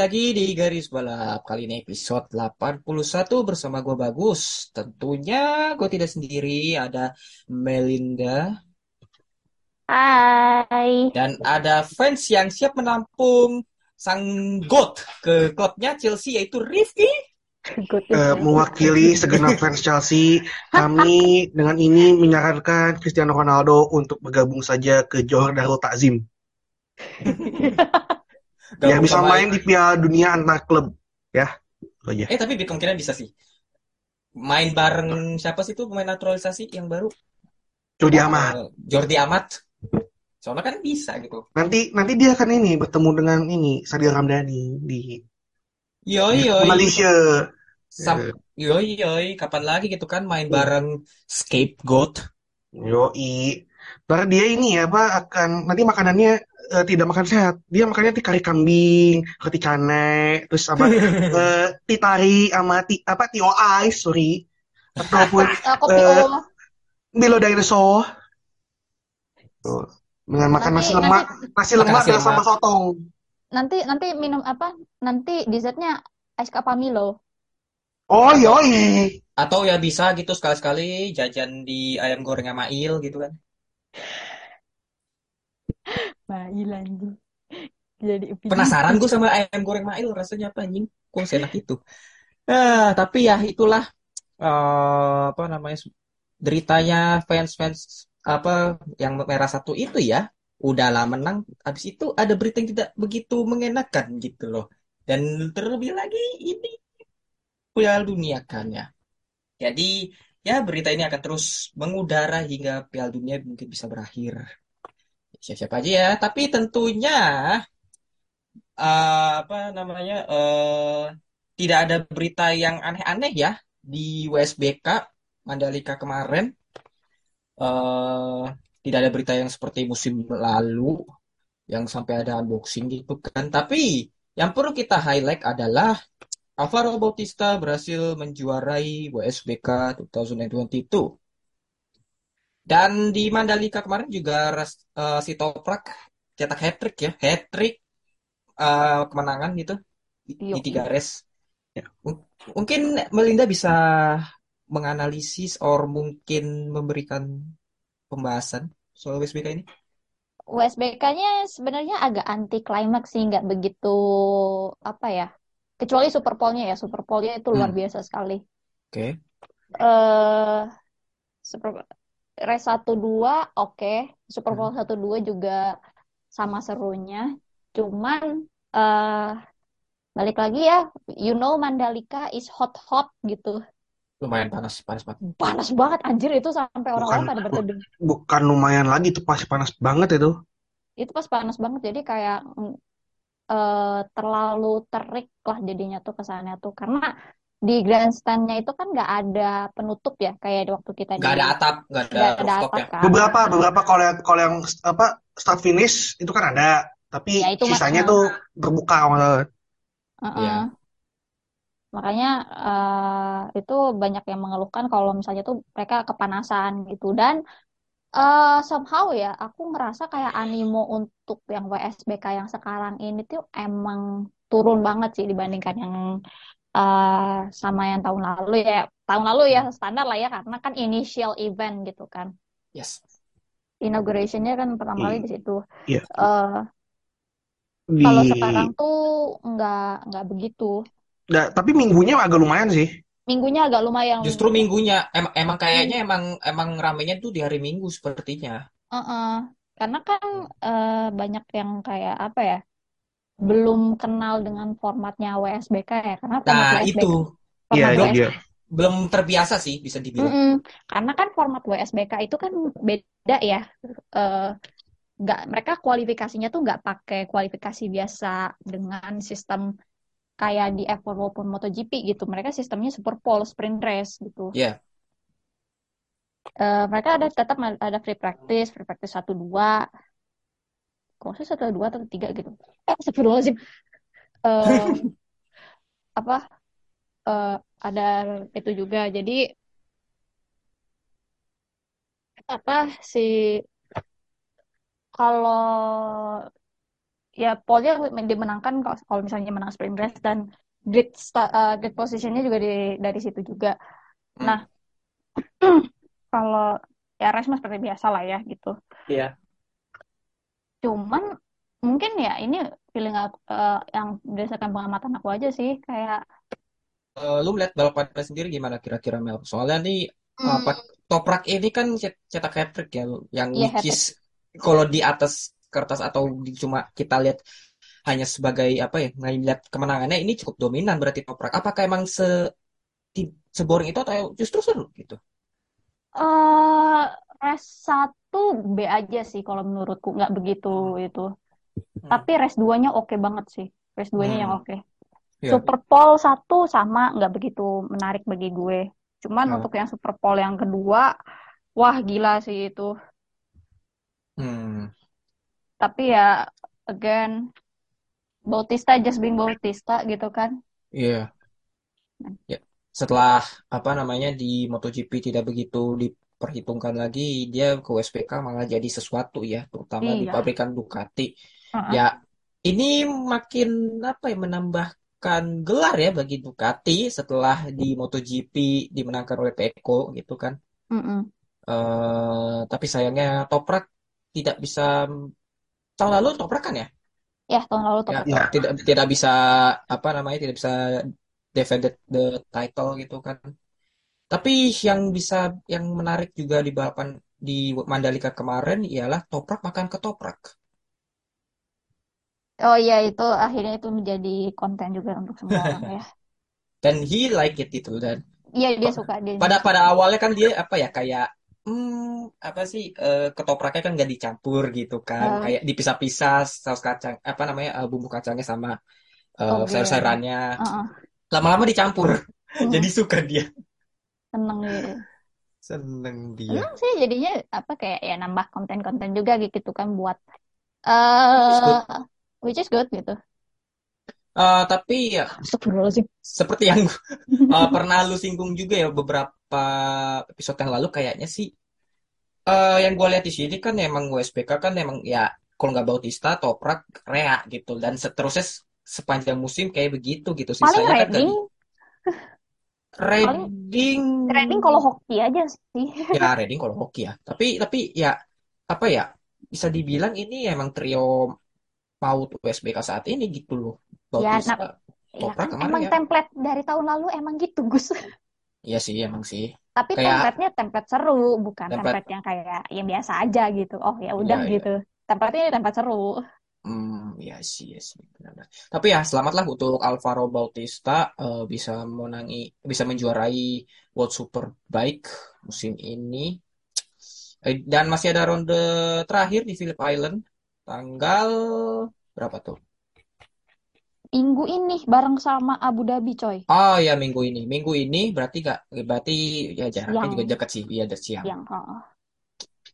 Kembali lagi di Garis Balap. Kali ini episode 81 bersama gue Bagus. Tentunya gue tidak sendiri, ada Melinda. Hai. Dan ada fans yang siap menampung sang GOAT ke klubnya Chelsea yaitu Rifki. Eh, mewakili segenap fans Chelsea, kami dengan ini menyarankan Cristiano Ronaldo untuk bergabung saja ke Johor Darul Takzim. Biar Gabung bisa sama- main di Piala Dunia antar klub. Ya, itu aja. Eh tapi kemungkinan bisa sih. Main bareng siapa sih tuh pemain naturalisasi yang baru? Jordi Amat. Jordi Amat. Soalnya kan bisa gitu. Nanti nanti dia akan ini bertemu dengan ini Sadil Ramdhani di, Yoi di yoi. Malaysia. Sam, yoi yoi. Kapan lagi gitu kan main bareng scapegoat. Yoi. Ntar dia ini ya apa akan nanti makanannya eh, tidak makan sehat. Dia makannya ti kari kambing, roti canai, terus apa eh, ti tari sama ti apa tio ice, sorry. Ataupun Eh, kopi Eh, O. Milo dinosaur. Tuh. Dengan makan Nanti- nasi lemak, nasi lemak dan lemak. sotong. Nanti nanti minum apa? Nanti dessertnya es Milo. Oh yoi. Atau ya bisa gitu sekali-sekali jajan di ayam goreng sama Il gitu kan. Bayi lanjut. Jadi Penasaran gue sama ayam goreng Mail rasanya apa anjing? Kok enak itu? Ah, tapi ya itulah eh, apa namanya deritanya fans-fans apa yang merah satu itu ya. Udahlah menang, habis itu ada berita yang tidak begitu mengenakan gitu loh. Dan terlebih lagi ini Piala Dunia kan ya. Jadi ya berita ini akan terus mengudara hingga Piala Dunia mungkin bisa berakhir. Siap-siap aja ya, tapi tentunya eh, apa namanya eh tidak ada berita yang aneh-aneh ya di WSBK Mandalika kemarin. eh tidak ada berita yang seperti musim lalu yang sampai ada unboxing gitu kan. Tapi yang perlu kita highlight adalah Alvaro Bautista berhasil menjuarai WSBK 2022. Dan di Mandalika kemarin juga eh, si Toprak cetak hat-trick ya, hat-trick eh, kemenangan gitu di, di tiga race. Ya. Mungkin Melinda bisa menganalisis or mungkin memberikan pembahasan soal WSBK ini. USBK-nya sebenarnya agak anti klimaks sih, nggak begitu apa ya. Kecuali Super Bowl-nya ya, Super Bowl-nya itu luar Hmm. biasa sekali. Oke. Eh Super race 1-2 oke, Super Hmm. Bowl 1-2 juga sama serunya. Cuman eh balik lagi ya, you know Mandalika is hot-hot gitu. Lumayan panas, panas banget. Panas banget anjir itu sampai orang-orang pada berteduh. bukan lumayan lagi itu pasti panas banget itu. Itu pas panas banget jadi kayak eh terlalu terik lah jadinya tuh kesannya tuh karena di grandstand-nya itu kan nggak ada penutup ya kayak di waktu kita Nggak ada atap, nggak ada ada atap ya. kan. Beberapa beberapa kalau yang kalau yang apa start finish itu kan ada, tapi Ya, itu sisanya tuh terbuka kalau nggak salah. Heeh. Iya. Makanya eh, itu banyak yang mengeluhkan kalau misalnya tuh mereka kepanasan gitu dan eh somehow ya aku ngerasa kayak animo untuk yang WSBK yang sekarang ini tuh emang turun banget sih dibandingkan yang eh sama yang tahun lalu ya. Tahun lalu ya standar lah ya karena kan initial event gitu kan. Yes. Inaugurationnya kan pertama kali Iya. di situ. Iya. Eh Di kalau sekarang tuh nggak nggak begitu. Da- tapi minggunya agak lumayan sih. Minggunya agak lumayan. Justru minggunya, em- emang kayaknya emang emang ramenya tuh di hari Minggu sepertinya. Heeh. Karena kan eh, banyak yang kayak apa ya? belum kenal dengan formatnya WSBK ya karena format Nah, WSBK itu Iya, WS dia. belum terbiasa sih bisa dibilang. Mm-mm. Karena kan format WSBK itu kan beda ya. Eh, nggak mereka kualifikasinya tuh nggak pakai kualifikasi biasa dengan sistem kayak di F1 maupun MotoGP gitu. Mereka sistemnya super pole sprint race gitu. Iya. Eh, mereka ada tetap ada free practice, free practice satu dua, kalau saya satu dua atau tiga gitu. Eh, Astagfirullahaladzim. Eh, apa? Eh, ada itu juga. Jadi apa sih kalau ya pole-nya dimenangkan kalau kalau misalnya menang sprint race dan grid eh, grid positionnya juga di, dari situ juga. Hmm. Nah, kalau ya race mah seperti biasa lah ya gitu. Iya. Cuman mungkin ya ini feeling aku, eh, yang berdasarkan pengamatan aku aja sih kayak Eh, lu melihat balapannya sendiri gimana kira-kira Mel? Soalnya nih hmm, apa Toprak ini kan cet- cetak hat-trick ya, yang iya which is kalau di atas kertas atau cuma kita lihat hanya sebagai apa ya, ngelihat kemenangannya ini cukup dominan berarti Toprak. Apakah emang se seboring itu atau justru seru gitu? Eh, race satu B aja sih kalau menurutku nggak begitu itu. Hmm. Tapi race 2-nya oke banget sih. Race 2-nya yang Hmm. oke. Ya. Super Pole satu sama nggak begitu menarik bagi gue. Cuman Ya. untuk yang Super Pole yang kedua, wah gila sih itu. Hmm. Tapi ya again Bautista just being Bautista gitu kan. Iya. Ya. Setelah apa namanya di MotoGP tidak begitu diperhitungkan lagi, dia ke WSBK malah jadi sesuatu ya, terutama di Iya. pabrikan Ducati. Heeh. Ya, ini makin apa ya menambahkan gelar ya bagi Ducati setelah di MotoGP dimenangkan oleh Pecco gitu kan. Mm-mm. Eh, tapi sayangnya Toprak tidak bisa tahun lalu Toprak kan ya? Ya tahun lalu Ya, Toprak. Ya. tidak tidak bisa apa namanya tidak bisa defend the, title gitu kan. Tapi yang bisa yang menarik juga di balapan di Mandalika kemarin ialah Toprak makan ketoprak. Oh iya itu akhirnya itu menjadi konten juga untuk semua orang ya. Dan he like it itu dan Iya dia suka dia pada suka. pada awalnya kan dia apa ya kayak hmm, apa sih eh, ketopraknya kan nggak dicampur gitu kan. Eh, kayak dipisah-pisah saus kacang apa namanya eh, bumbu kacangnya sama eh, toge. sayur-sayurannya. Heeh. lama-lama dicampur. Mm, jadi suka dia. Seneng gitu. seneng dia. Seneng sih jadinya apa kayak ya nambah konten-konten juga gitu kan buat which is good. which is good gitu. Eh, tapi ya seperti yang eh, pernah lu singgung juga ya beberapa episode yang lalu kayaknya sih eh yang gue lihat di sini kan emang WSBK kan emang ya kalau nggak Bautista, Toprak, Rea gitu. Dan seterusnya sepanjang musim kayak begitu gitu. Paling sisanya kan Redding, di paling Reading Redding kalau hoki aja sih. ya Reading kalau hoki ya. Tapi tapi ya apa ya bisa dibilang ini emang trio paut WSBK saat ini gitu loh. Ya, nah, Bautista, ya Toprak kan kemarin emang ya. template dari tahun lalu emang gitu Gus. iya sih emang sih Tapi kayak template-nya template seru, bukan template template yang kayak yang biasa aja gitu. Oh ya iya udah iya gitu. Template ini template seru. Hmm, ya sih, ya sih, benar-benar. Tapi ya selamatlah untuk Alvaro Bautista eh, bisa menangi, bisa menjuarai World Superbike musim ini. Eh, dan masih ada ronde terakhir di Phillip Island tanggal berapa tuh? Minggu ini bareng sama Abu Dhabi coy. Oh ya minggu ini, minggu ini berarti gak, berarti ya jaraknya juga dekat sih, iya ada siang. siang. heeh.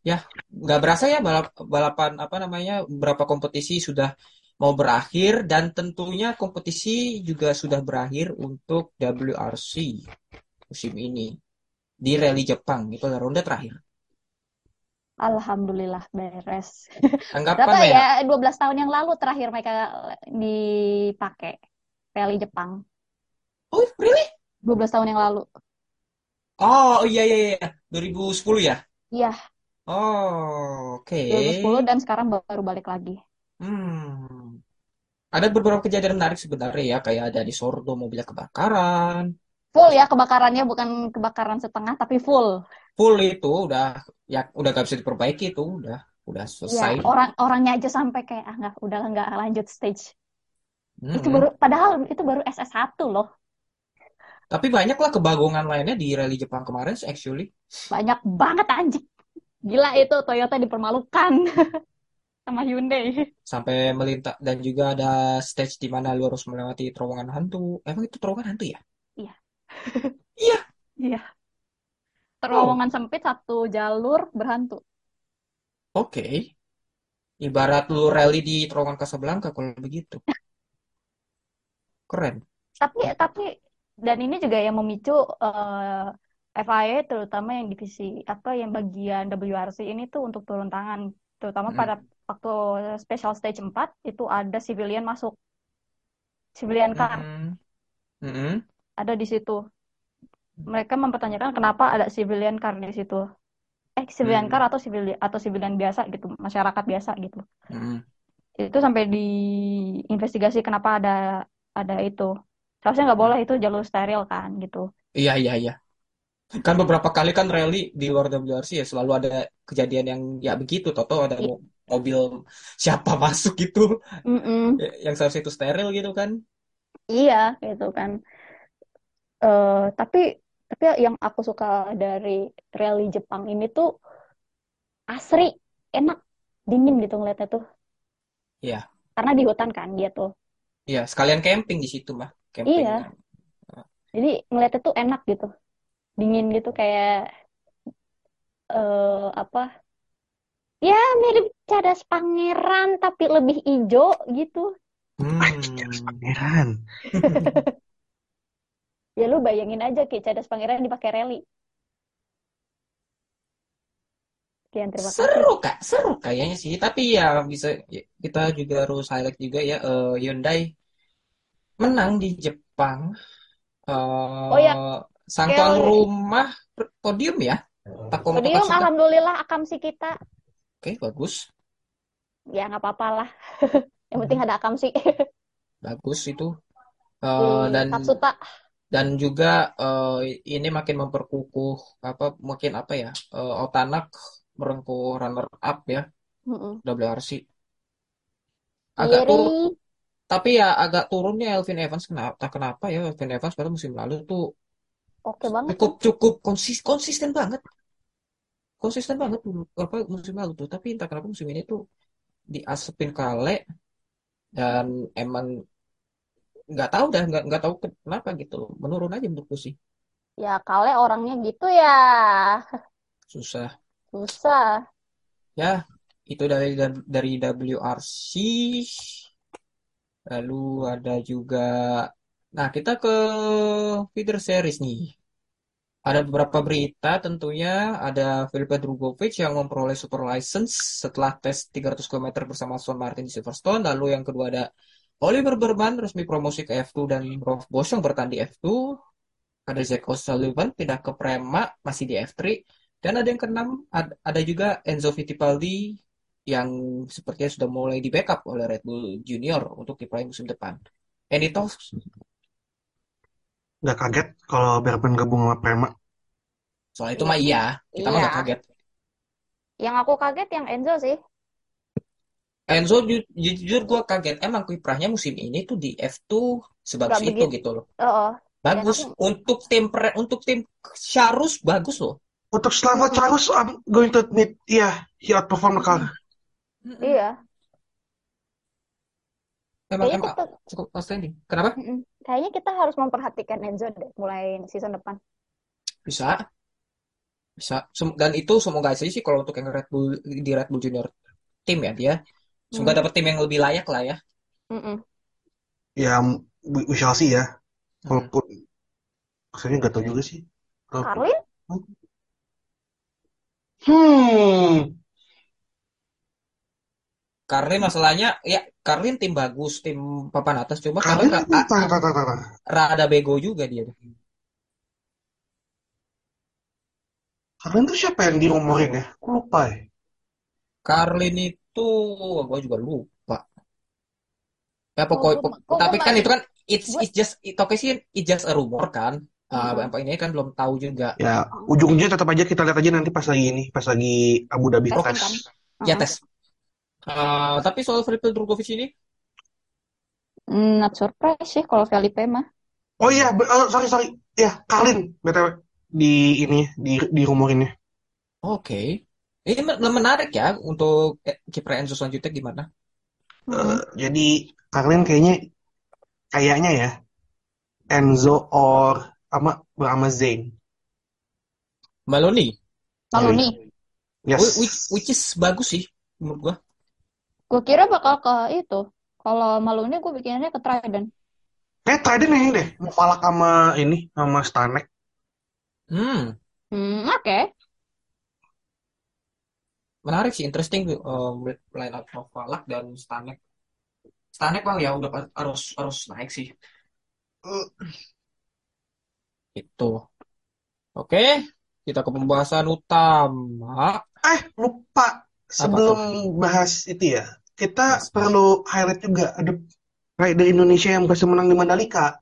Ya nggak berasa ya balap balapan apa namanya berapa kompetisi sudah mau berakhir dan tentunya kompetisi juga sudah berakhir untuk WRC musim ini di Rally Jepang itu adalah ronde terakhir. Alhamdulillah beres. Anggapan Berapa Mea? ya? 12 tahun yang lalu terakhir mereka dipakai rally Jepang. Oh really? 12 tahun yang lalu. Oh iya iya iya 2010 ya? Iya, Oh oke. 2010 dan sekarang baru balik lagi. Hmm. Ada beberapa kejadian menarik sebenarnya ya kayak ada di Sordo mobilnya kebakaran. Full ya kebakarannya bukan kebakaran setengah tapi full. Full itu udah ya udah gak bisa diperbaiki itu udah udah Iya, selesai. orang orangnya aja sampai kayak ah nggak udah nggak lanjut stage. Itu Mm-mm. baru, padahal itu baru SS1 loh. Tapi banyak lah kebagongan lainnya di rally Jepang kemarin actually. Banyak banget anjing. Gila itu Toyota dipermalukan sama Hyundai. Sampai melintas dan juga ada stage di mana lu harus melewati terowongan hantu. Emang itu terowongan hantu ya? Iya. Iya. Iya. Oh, Terowongan sempit satu jalur berhantu. oke. Ibarat lu rally di terowongan Casablanca kalau begitu. Keren. Tapi tapi dan ini juga yang memicu eh, FIA terutama yang divisi apa yang bagian WRC ini tuh untuk turun tangan terutama Mm. pada waktu special stage 4 itu ada civilian masuk civilian car Mm-mm. Mm-mm. ada di situ mereka mempertanyakan kenapa ada civilian car di situ eh civilian car Mm. atau civilian atau civilian biasa gitu masyarakat biasa gitu Mm-mm. itu sampai diinvestigasi kenapa ada ada itu seharusnya nggak Mm. boleh itu jalur steril kan gitu Iya, iya, iya. Kan beberapa kali kan rally di luar WRC ya selalu ada kejadian yang ya begitu. Toto ada I- mo- mobil siapa masuk gitu Mm-mm. ya- yang seharusnya itu steril gitu kan. Iya, gitu kan. Eh, tapi tapi yang aku suka dari rally Jepang ini tuh asri, enak, dingin gitu ngeliatnya tuh. Iya, Karena di hutan kan dia tuh. iya sekalian camping di situ mah. Iya, Camping. jadi ngeliatnya tuh enak gitu. Dingin gitu kayak eh apa? Ya mirip cadas pangeran tapi lebih hijau gitu. Hmm. pangeran. Ya lu bayangin aja kayak cadas pangeran dipakai rally. Sekian terima kasih. Seru kak, seru kayaknya sih. Tapi ya bisa ya, kita juga harus highlight juga ya eh, Hyundai menang di Jepang. Oh ya, sang tuan rumah podium ya. Takuma Podium, Takatsuka. alhamdulillah akamsi kita. Oke, bagus. Ya nggak apa-apa lah. Yang penting ada akamsi Bagus itu. di Eh, dan Katsuta. Dan juga eh, ini makin memperkukuh apa mungkin apa ya eh, Otanak merengkuh runner up ya. Mm-mm. WRC agak turun. Tapi ya agak turunnya Elvin Evans. Kenapa tak kenapa ya Elvin Evans pada musim lalu tuh Oke banget cukup cukup konsis konsisten banget. Konsisten banget dulu apa musim lalu tuh. Tapi entah kenapa musim ini tuh diasepin kale dan emang nggak tahu dah nggak nggak tahu kenapa gitu menurun aja menurutku sih. Ya kale orangnya gitu ya. susah. Susah. ya itu dari dari WRC lalu ada juga nah kita ke feeder series nih. Ada beberapa berita tentunya. Ada Felipe Drugovich yang memperoleh super license setelah tes 300 km bersama Aston Martin di Silverstone. Lalu yang kedua ada Oliver Berman resmi promosi ke F2 dan Rolf Bosch yang bertahan di F2 ada Zach O'Sullivan pindah ke Prema masih di F3 dan ada yang keenam ad- ada juga Enzo Fittipaldi yang sepertinya sudah mulai di backup oleh Red Bull Junior untuk di musim depan. Any thoughts? Gak kaget kalau Berben gabung sama Prema. Soal itu Iya. mah iya, kita mah Iya. nggak kaget. Yang aku kaget yang Enzo sih. Enzo ju- jujur gue kaget. Emang kiprahnya musim ini tuh di F2 sebagus itu gitu loh. Oh, dan Bagus aku untuk tim pre- untuk tim Charus bagus loh. Untuk Slava. Charus, I'm going to admit, yeah, he outperformed the car. Mm-mm. iya. Emang Kayaknya emang kita cukup outstanding. Kenapa? Kayaknya kita harus memperhatikan Enzo deh mulai season depan. Bisa, bisa. Sem- Dan itu semoga aja sih kalau untuk yang Red Bull di Red Bull Junior tim ya dia semoga Hmm. dapat tim yang lebih layak lah ya. Mm-mm. Ya, we, we shall see ya. Hmm. Walaupun, saya nggak tahu juga sih. Walaupun, Carlin? hmm, Karlin masalahnya ya Karlin tim bagus, tim papan atas cuma Carlin kadang itu, ka- tar, a- tar, tar, tar, tar. rada bego juga dia. Carlin tuh siapa yang dirumorin ya? Aku lupa ya. Karlin itu gue juga lupa. Ya Kok pokoknya gue pok- kok gue tapi kan itu kan it's it's just itu oke sih it's just a rumor kan. Ah, Mm-mm. apa ini kan belum tahu juga. Ya, ujungnya tetap aja kita lihat aja nanti pas lagi ini, pas lagi Abu Dhabi tes. kan. Ya Heeh. tes. Ah, tapi soal Felipe Drugovich ini Hmm, Not surprise sih kalau Felipe mah. Oh iya, oh, sorry sorry. Ya, Carlin BTW di ini di di rumorinnya. Oke. Ini men- menarik ya untuk eh, kiper Enzo selanjutnya gimana? Eh, jadi Carlin kayaknya kayaknya ya Enzo or sama sama Zayn. Maloney, Maloney. Yes. Whi- which, which is bagus sih menurut gua. Gue kira bakal ke itu. Kalau Maloney gue bikinnya ke Trident. Kayak Trident ini deh, Mubalak sama ini sama Stanek. Hmm, Hmm, oke. Menarik sih, interesting um, line up of Falak dan Stanek. Stanek well ya udah harus harus naik sih. Eh, Itu. Oke, kita ke pembahasan utama. Eh, lupa sebelum bahas itu ya, kita Yes. perlu highlight juga ada rider Indonesia yang berhasil menang di Mandalika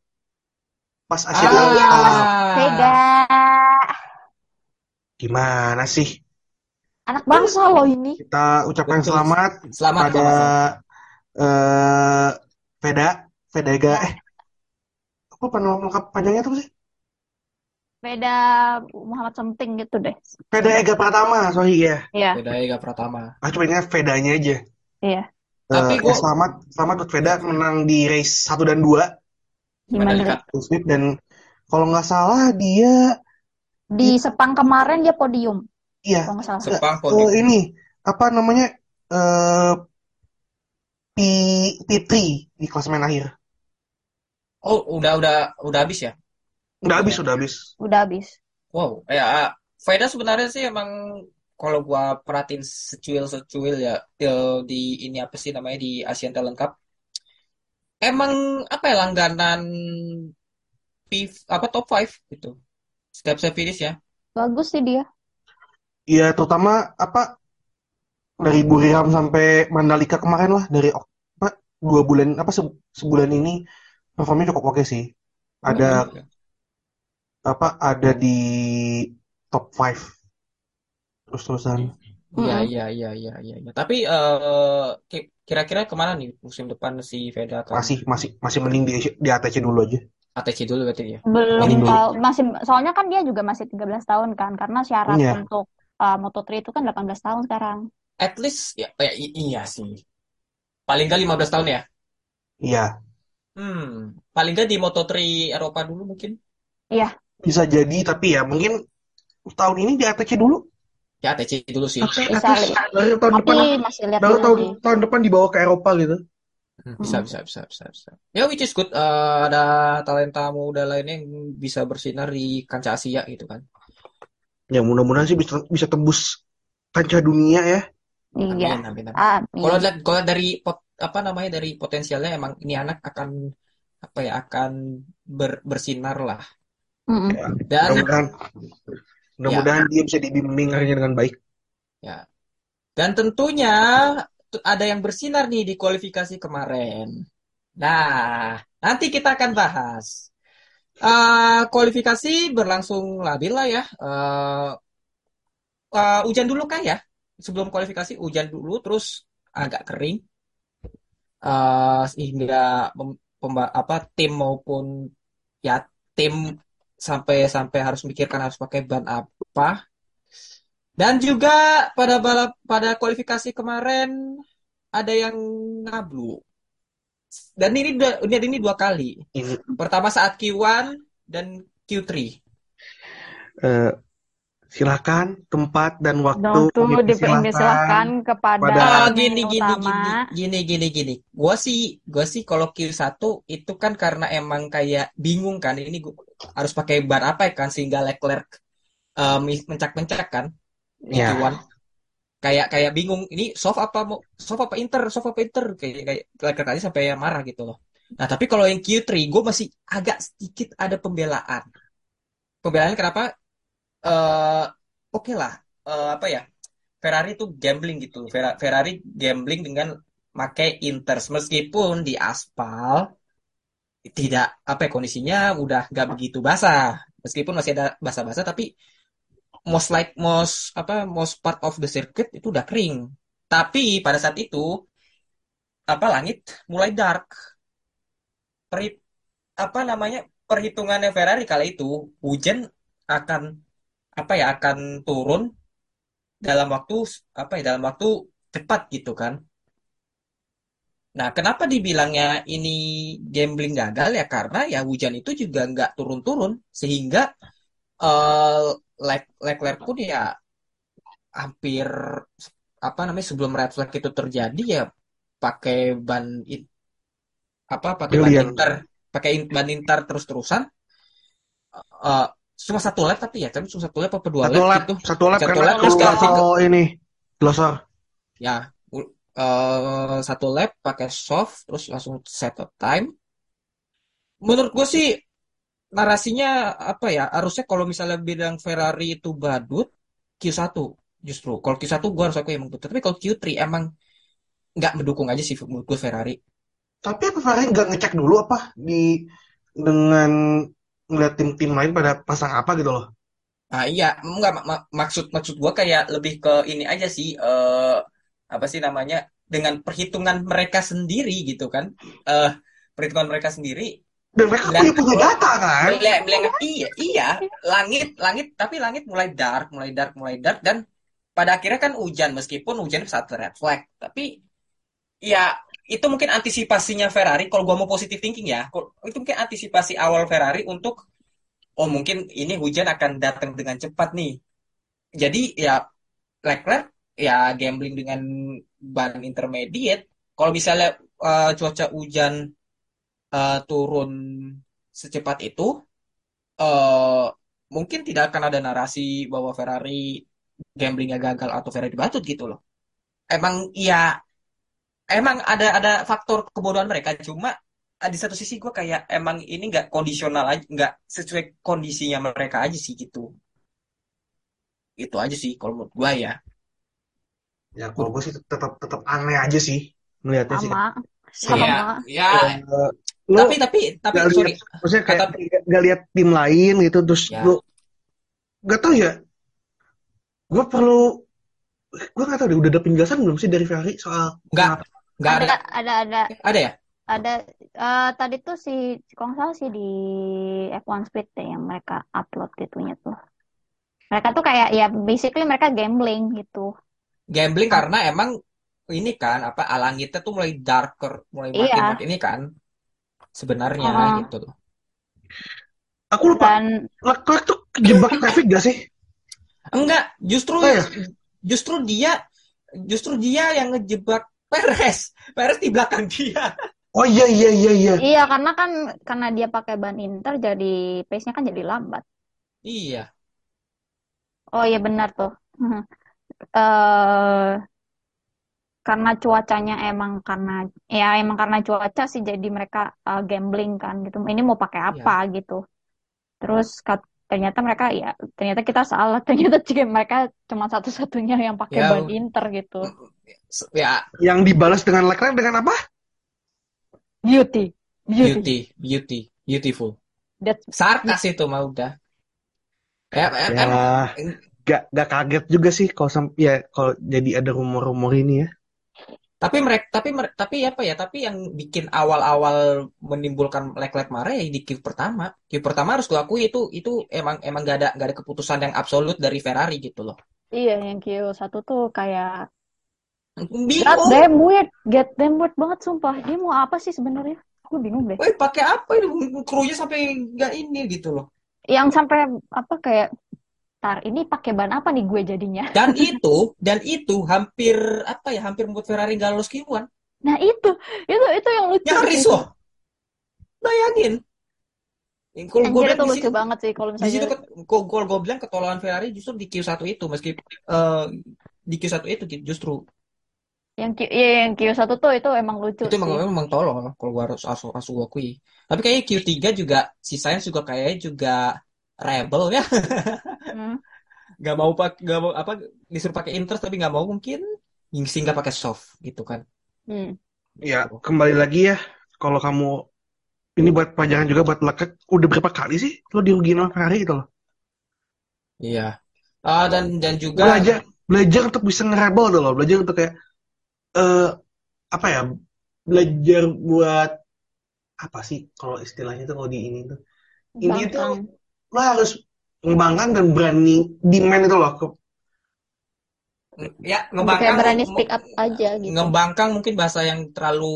pas Asia Ah. Vega. Gimana sih? Anak bangsa loh ini. Kita ucapkan Betul. selamat Selamat pada selamat. eh Veda, Vedega, Ya. eh apa nama lengkap panjangnya tuh sih? Beda Muhammad something gitu deh. Veda Ega Pratama, sorry ya. Iya, Beda Ega Pratama. Aku cuma ingat Vedanya aja. iya. Tapi Eh, gua- ya selamat, selamat buat Veda menang di race 1 dan 2 Gimana dan kalau nggak salah dia Di Sepang kemarin dia podium. Iya. Sepang eh, podium. ini apa namanya eh P P3 di klasemen akhir. Oh, udah udah udah habis ya? Udah habis, udah habis. Udah habis. Wow, ya Veda sebenarnya sih emang kalau gua perhatiin secuil-secuil ya di ini apa sih namanya di Asian Talent Cup. Emang apa ya langganan P, apa top 5 gitu. Setiap saya finish ya. Bagus sih dia. Iya, terutama apa dari Buriram sampai Mandalika kemarin lah dari apa dua bulan apa se- sebulan ini performnya cukup oke sih. Ada apa ada di top 5 terus-terusan. Iya, Mm-mm. iya, iya, iya, iya. iya. Tapi eh, ki- kira-kira ke mana nih musim depan si Veda akan Masih masih masih mending di di ATC dulu aja. ATC dulu berarti ya? Belum tahu masih soalnya kan dia juga masih 13 tahun kan karena syarat Iya. untuk uh, Moto3 itu kan 18 tahun sekarang. At least ya, ya i- iya sih. Paling nggak 15 tahun ya? Iya, Hmm, paling nggak di Moto3 Eropa dulu mungkin. bisa jadi tapi ya mungkin tahun ini di ATC dulu. Ya ATC dulu sih. Atau Bisa, at least Li. baru tahun depan masih lihat baru dulu tahun sih. tahun depan dibawa ke Eropa gitu. Hmm, Bisa, bisa, bisa, bisa, bisa. Ya, which is good. Eh, ada talenta muda lainnya yang bisa bersinar di kancah Asia gitu kan. Ya mudah-mudahan sih bisa bisa tembus kancah dunia ya. Iya. Amin, amin, amin. Amin. Kalau dari pot, apa namanya dari potensialnya emang ini anak akan apa ya akan ber- bersinar lah. Mm-mm. Dan Mudah-mudahan mudah-mudahan dia bisa dibimbing akhirnya dengan baik. ya dan tentunya tu- ada yang bersinar nih di kualifikasi kemarin. Nah, nanti kita akan bahas. Eh, kualifikasi berlangsung labil lah ya. Eh, eh, hujan dulu kah ya? Sebelum kualifikasi hujan dulu, terus agak kering. Eh, sehingga apa tim maupun ya tim sampai sampai harus mikirkan harus pakai ban apa. Dan juga pada balap pada kualifikasi kemarin ada yang ngablu. Dan ini dua, ini, ini dua kali. Ini Pertama saat Q1 dan Q3. eh, silakan tempat dan waktu Waktu dipersilahkan. dipersilahkan kepada pada- pemain gini gini utama. gini gini gini gini. Gua sih gua sih kalau Q1 itu kan karena emang kayak bingung kan ini gua harus pakai ban apa ya kan sehingga Leclerc eh, mencak-mencak kan Ya. Q1. Kayak kayak bingung ini soft apa mau soft apa inter soft apa inter kayak kayak aja sampai marah gitu loh. Nah, tapi kalau yang Q3 gue masih agak sedikit ada pembelaan. Pembelaan kenapa? eh oke lah Eh, apa ya? Ferrari tuh gambling gitu. Fer- Ferrari gambling dengan pakai inters meskipun di aspal tidak apa ya kondisinya udah nggak begitu basah. Meskipun masih ada basah-basah tapi most like most apa most part of the circuit itu udah kering. Tapi pada saat itu apa langit mulai dark. perhi- apa namanya perhitungannya Ferrari kala itu hujan akan apa ya akan turun dalam waktu apa ya dalam waktu cepat gitu kan. Nah, kenapa dibilangnya ini gambling gagal ya karena ya hujan itu juga nggak turun-turun sehingga eh Lec- Leclerc pun ya hampir apa namanya sebelum red flag itu terjadi ya pakai ban in- apa pakai ban inter pakai in- ban inter terus-terusan. Eh, cuma satu lap tapi ya tapi cuma satu lap apa dua Satu lap lap, gitu. satu lap satu lap terus ganti ke ini glosor. ya u- eh, satu lap pakai soft terus langsung set a time. Menurut gue sih narasinya apa ya? Harusnya kalau misalnya bilang Ferrari itu badut Q1 justru. Kalau Q1 gue harus aku emang betul. Tapi kalau Q3 emang nggak mendukung aja sih menurut gue Ferrari. Tapi apa Ferrari nggak ngecek dulu apa di dengan ngeliat tim-tim lain pada pasang apa gitu loh. ah iya. Nggak mak- mak- maksud maksud gue kayak lebih ke ini aja sih eh apa sih namanya dengan perhitungan mereka sendiri gitu kan. Eh perhitungan mereka sendiri Dan mereka bilang punya punya data kan. bilang, bilang iya iya. Langit langit tapi langit mulai dark mulai dark mulai dark. Dan pada akhirnya kan hujan meskipun hujan saat red flag. Tapi ya itu mungkin antisipasinya Ferrari. Kalau gua mau positive thinking ya itu mungkin antisipasi awal Ferrari untuk oh mungkin ini hujan akan datang dengan cepat nih. Jadi ya Leclerc ya gambling dengan ban intermediate. Kalau misalnya eh, cuaca hujan eh, turun secepat itu eh mungkin tidak akan ada narasi bahwa Ferrari gamblingnya gagal atau Ferrari dibatut gitu loh. Emang ya emang ada ada faktor kebodohan mereka cuma eh, di satu sisi gue kayak emang ini nggak kondisional aja nggak sesuai kondisinya mereka aja sih gitu. Itu aja sih kalau menurut gue ya. Ya kalau gue sih tetap tetap aneh aja sih melihatnya sih. sama Ya, sama ya lu tapi tapi tapi gak sorry. lihat, maksudnya kayak kata gak, gak lihat tim lain gitu terus ya. lu gak tau ya. Gue perlu gue gak tau deh udah ada penjelasan belum sih dari Ferrari soal nggak nggak ada. Ada ada ada. Ya? Ada eh, tadi tuh si salah sih di F1 Speed deh yang mereka upload itunya tuh. Mereka tuh kayak ya basically mereka gambling gitu. Gambling karena emang ini kan apa langitnya tuh mulai darker mulai makin iya. makin ini kan sebenarnya Heeh. gitu loh Aku lupa dan Leclerc tuh kejebak traffic gak sih? enggak justru Oh ya? justru dia justru dia yang ngejebak Perez Perez di belakang dia Oh iya iya iya iya. iya karena kan karena dia pakai ban Inter jadi pace-nya kan jadi lambat iya oh iya benar tuh eh karena cuacanya emang karena ya emang karena cuaca sih jadi mereka eh, gambling kan gitu. Ini mau pakai iya. apa gitu. Terus kat- ternyata mereka ya ternyata kita salah. Ternyata juga mereka cuma satu-satunya yang pakai ya ban Inter gitu. ya. Yang dibalas dengan Leclerc dengan apa? beauty. Beauty. Beauty beauty beautiful. That's sarkas itu mah udah. Ya em- Ya em- gak gak kaget juga sih kalau sampai ya kalau jadi ada rumor-rumor ini ya. Tapi mereka, tapi tapi apa ya? Tapi yang bikin awal-awal menimbulkan Leclerc marah ya di Q pertama. Q pertama harus gue akui itu itu emang emang gak ada gak ada keputusan yang absolut dari Ferrari gitu loh. iya yang Q1 tuh kayak get Bingung. them weird get them weird banget sumpah dia mau apa sih sebenarnya aku bingung deh Woi pakai apa ini krunya sampai nggak ini gitu loh. yang sampai apa kayak tar ini pakai ban apa nih gue jadinya Dan itu dan itu hampir apa ya? Hampir membuat Ferrari gak lolos Q1. nah itu itu itu yang lucu Nyaris sih loh. Bayangin. Yang Kalau gue bilang itu lucu situ banget sih kalau di situ misalnya kalau gue bilang ketololan Ferrari justru di Q1 itu meski eh, di Q1 itu justru yang Q, ya, yang Q1 tuh itu emang lucu itu emang sih emang tolol kalau gua harus harus gua akui tapi kayaknya Q3 juga si Sainz juga kayaknya juga rebel ya. nggak mau pak nggak mau apa disuruh pakai interest tapi nggak mau mungkin sehingga pakai soft gitu kan Hmm. Ya kembali lagi ya kalau kamu ini buat pelajaran juga buat Leclerc udah berapa kali sih lo dirugiin sama Ferrari gitu loh. iya Ah, dan dan juga Belajar belajar untuk bisa ngerebel loh, belajar untuk kayak eh apa ya? Belajar buat apa sih kalau istilahnya tuh kalau di ini tuh ini tuh lo harus mengembangkan dan berani demand itu loh ke Ya, Kayak ngembangkang berani speak up aja gitu. ngembangkang mungkin bahasa yang terlalu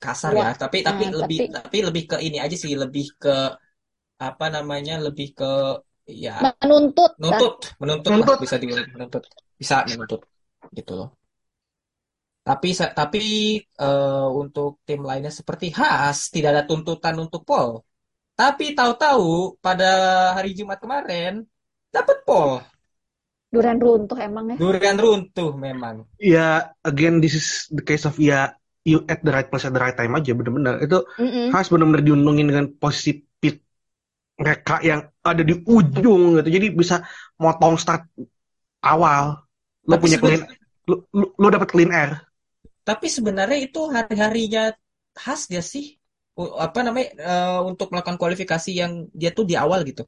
kasar ya, Wah, tapi tapi nah, lebih tapi tapi lebih ke ini aja sih, lebih ke apa namanya? Lebih ke ya menuntut dah. nuntut, menuntut lah bisa di menuntut. Bisa menuntut gitu loh. Tapi tapi eh, untuk tim lainnya seperti Haas tidak ada tuntutan untuk pole. Tapi tahu-tahu pada hari Jumat kemarin dapat pole. Durian runtuh emang ya. Durian runtuh memang. ya again this is the case of ya you at the right place at the right time aja bener-bener itu Mm-mm. harus bener-bener diuntungin dengan posisi pit mereka yang ada di ujung gitu jadi bisa motong start awal lo Tapi punya clean lo, lo, lo dapat clean air Tapi sebenarnya itu hari-harinya khas dia sih. Apa namanya eh, untuk melakukan kualifikasi yang dia tuh di awal gitu.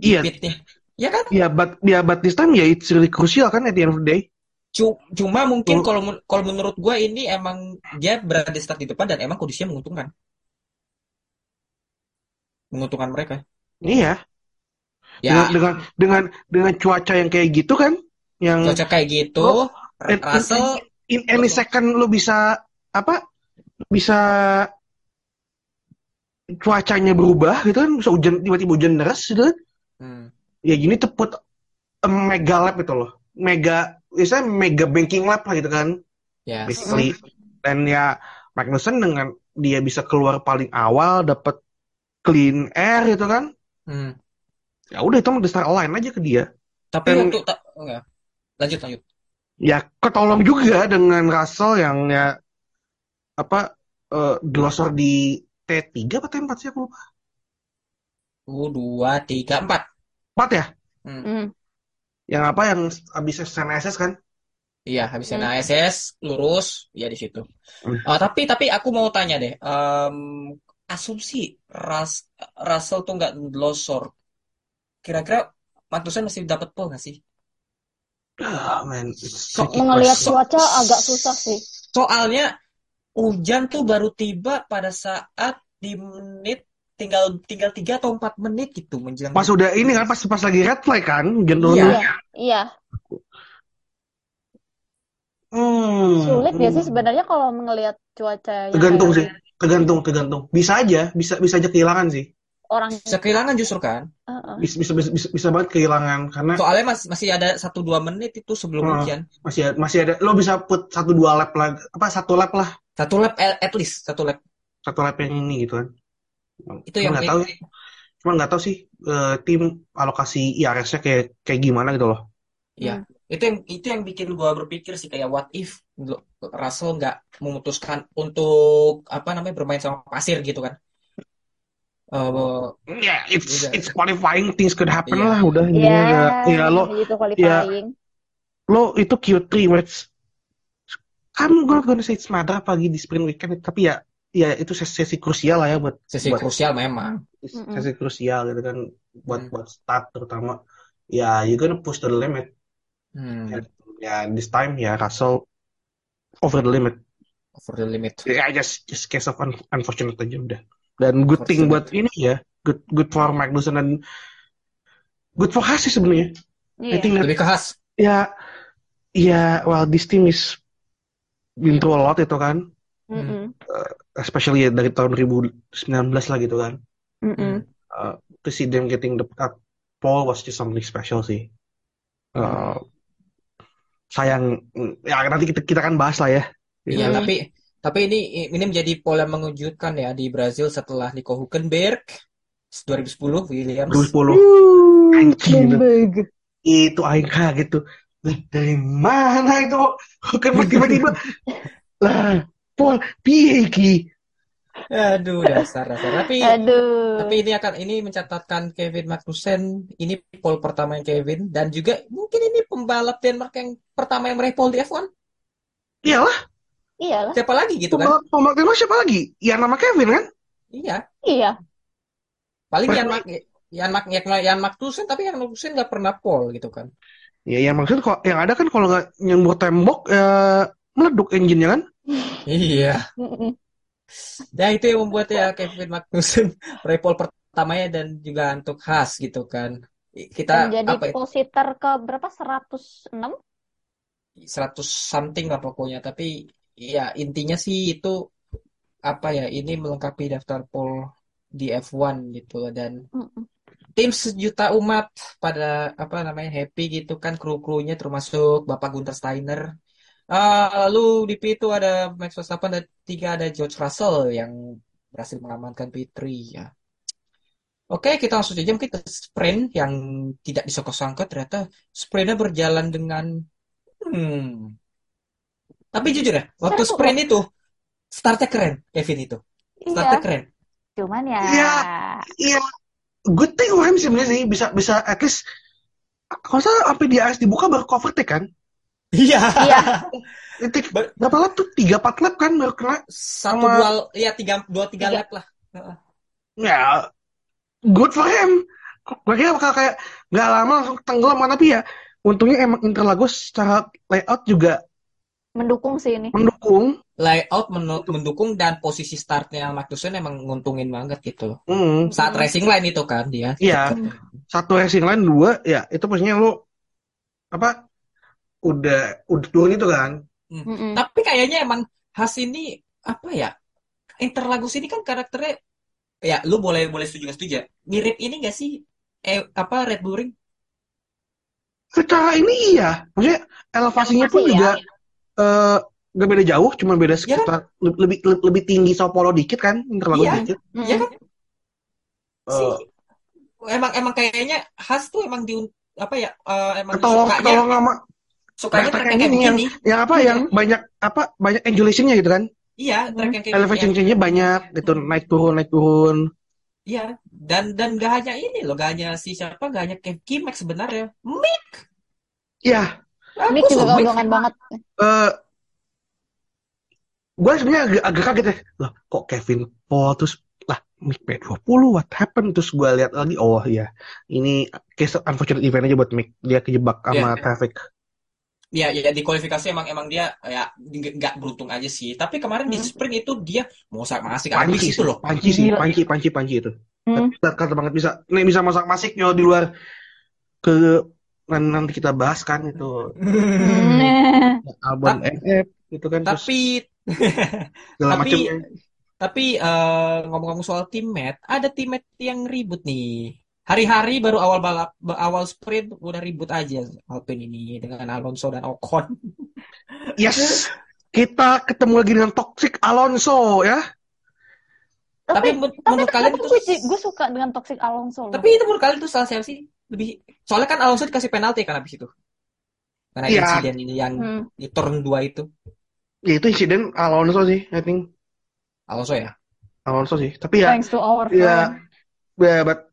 Iya pitnya. Ya kan? ya but ya but this time ya it's really crucial kan at the end of the day Cu- Cuma mungkin kalau kalau menurut gua ini emang dia berada di start di depan dan emang kondisinya menguntungkan. Menguntungkan mereka. iya Ya, dengan dengan dengan dengan cuaca yang kayak gitu kan yang cocok kayak gitu. lo in, in, in any second lo bisa apa bisa cuacanya berubah gitu kan bisa hujan tiba-tiba hujan deras gitu kan hmm, ya gini tuh put a mega lab itu loh mega biasanya mega banking lab lah gitu kan ya. basically dan ya Magnussen dengan dia bisa keluar paling awal dapat clean air gitu kan Hmm. ya udah itu mah the star align aja ke dia Tapi dan waktu tak enggak. Lanjut lanjut. ya ketolong juga dengan Russell yang ya apa eh, glosor di T3 apa T4 sih aku lupa Uh, dua, tiga, empat. 4 ya Hmm. Mm. yang apa yang habis SNSS kan Iya, habis Hmm. NASS lurus, ya di situ. Hmm. Eh, tapi tapi aku mau tanya deh, em, asumsi Ras, Russell tuh nggak losor, kira-kira Magnussen masih dapat pole nggak sih? ah man it's So- Mengelihat cuaca agak susah sih. Soalnya hujan tuh baru tiba pada saat di menit tinggal tinggal tiga atau empat menit gitu menjelang. pas udah ini kan pas pas lagi red flag kan hujan Iya. Iya, hmm, Sulit ya sih sebenarnya kalau melihat cuaca yang tergantung sih tergantung tergantung bisa aja bisa bisa aja kehilangan sih orang Bisa kehilangan justru kan? Heeh. bisa bisa bisa, bisa, bisa banget kehilangan karena Soalnya masih masih ada satu dua menit itu sebelum Hmm. hujan. masih ada, masih ada lo bisa put satu dua lap lagi apa satu lap lah Satu lap at at least satu lap. satu lap yang ini gitu kan Itu cuma yang nggak tahu cuma nggak tahu sih eh, tim alokasi IRS-nya kayak kayak gimana gitu loh Iya, itu yang itu yang bikin gua berpikir sih kayak what if Russell nggak memutuskan untuk apa namanya bermain sama pasir gitu kan? Ya it's Udah. it's qualifying things could happen Iya. lah udah intinya ya, ya lo gitu qualifying. lo itu Q3 match I'm not gonna say it's matter pagi di sprint weekend tapi ya ya itu sesi, sesi krusial lah ya buat sesi buat krusial memang. Sesi krusial gitu kan buat Hmm. buat start terutama ya you gonna push to the limit Hmm, ya, ya this time ya Russell over the limit over the limit. ya just just case of un- unfortunate aja udah dan good thing buat ini ya good good for Magnussen dan good for Haas sih sebenarnya I Iya. think that Lebih ke khas. ya ya well this team is been through a lot itu kan Mm-mm. especially dari tahun 2019 lah gitu kan Mm-mm. uh, to see them getting the at pole was just something special sih Uh, sayang ya nanti kita kita kan bahas lah ya Iya, Hmm. tapi tapi ini ini menjadi pola mengejutkan ya di Brazil setelah Nico Hülkenberg 2010 Williams. 2010 Uh, Anjing, gitu. Itu aing kaget tuh dari mana itu kan tiba-tiba lah Paul piye iki Aduh, dasar dasar. Tapi Aduh. tapi ini akan ini mencatatkan Kevin Magnussen ini pole pertama yang Kevin dan juga mungkin ini pembalap Denmark yang pertama yang meraih pole di F1. iyalah Iyalah. Siapa lagi gitu kan? pembalap Denmark siapa lagi ya nama Kevin kan Iya, Iya. paling Jan Mag Jan Mag Jan Magnussen tapi Jan Magnussen nggak pernah pole gitu kan. ya yang maksud kok yang ada kan kalau nggak nyembur tembok ya meleduk engine-nya kan Iya. Ya itu yang membuat ya Kevin Magnussen repol pertamanya dan juga untuk Haas gitu kan. Kita jadi apa positor ke berapa? 106? 100 something lah pokoknya. Tapi ya intinya sih itu apa ya ini melengkapi daftar pole di F1 gitu dan Mm-mm. tim sejuta umat pada apa namanya happy gitu kan kru-krunya termasuk Bapak Gunter Steiner. Ah, lalu di P itu ada Max Verstappen dan tiga ada George Russell yang berhasil mengamankan P3 ya. Oke, kita langsung saja mungkin ke sprint yang tidak disangka-sangka ternyata sprintnya berjalan dengan hmm. Tapi jujur ya, waktu Seru sprint itu startnya keren, Kevin itu. Startnya Iya, keren. cuman ya Iya, iya. Good thing for him sebenarnya sih bisa bisa at least kalau salah sampai di AS dibuka baru cover take kan? Iya. iya, berapa lap tuh? Tiga empat lap kan baru kena. Satu Sama- dua ya tiga dua tiga Tiga. lap lah. Heeh. Ya, good for him. Gue kira bakal kayak nggak lama langsung tenggelam kan tapi ya untungnya emang Interlagos secara layout juga mendukung sih ini. mendukung. Layout menu- mendukung dan posisi startnya Magnussen emang nguntungin banget gitu loh. Hmm, Saat racing line itu kan dia. Iya. satu racing line dua ya itu posisinya lu apa udah udah turun itu kan. Mm-mm. Tapi kayaknya emang Haas ini apa ya? Interlagos ini kan karakternya ya lu boleh boleh setuju nggak setuju ya? Mirip ini gak sih? Eh apa Red Bull Ring? Secara ini iya, maksudnya elevasinya pun Elevasi, juga ya. Eh nggak beda jauh, cuma beda Ya kan? sekitar le- lebih le- lebih tinggi Sao Paulo dikit kan, Interlagos Iya. dikit. Mm-mm. Ya kan? Si Eh, emang emang kayaknya Haas tuh emang di apa ya? eh, emang ketolong sukanya ketolong sama sukanya track yang ini yang yang apa yang banyak apa banyak angulationnya gitu kan, Iya, track yang kayak elevation yang change-nya banyak gitu naik turun naik turun. Iya, dan dan gak hanya ini loh, gak hanya si siapa, gak hanya Kev Kimek sebenarnya. Mick, Ya, Bagus juga keuntungan banget. eh gue sebenarnya agak, agak kaget ya, loh kok Kevin Paul terus lah Mick P20 what happened terus gue lihat lagi oh iya ini case unfortunate event aja buat Mick dia kejebak sama Iya. traffic. Ya, ya di kualifikasi emang emang dia ya nggak beruntung aja sih. Tapi kemarin di Hmm. sprint itu dia mau masih habis Panci itu sih, loh. panci sih, panci, panci, panci itu. Hmm. Kata, banget bisa, nih bisa masak masiknya di luar ke nanti kita bahas kan itu Hmm. Ta- FF gitu kan terus Tapi segala tapi tapi eh, ngomong-ngomong soal teammate, ada teammate yang ribut nih. Hari-hari baru awal balap awal sprint udah ribut aja Alpine ini dengan Alonso dan Ocon. Yes, kita ketemu lagi dengan toxic Alonso ya. Tapi Tapi men- tapi menurut kalian tapi itu gue gue suka dengan toxic Alonso loh. Tapi itu menurut kalian itu salah siapa sih? Lebih soalnya kan Alonso dikasih penalti kan habis itu. Karena Iya. insiden yang Hmm. di turn 2 itu. Ya itu insiden Alonso sih, I think Alonso ya. Alonso sih. Tapi ya, Thanks to our ya, friend. ya, but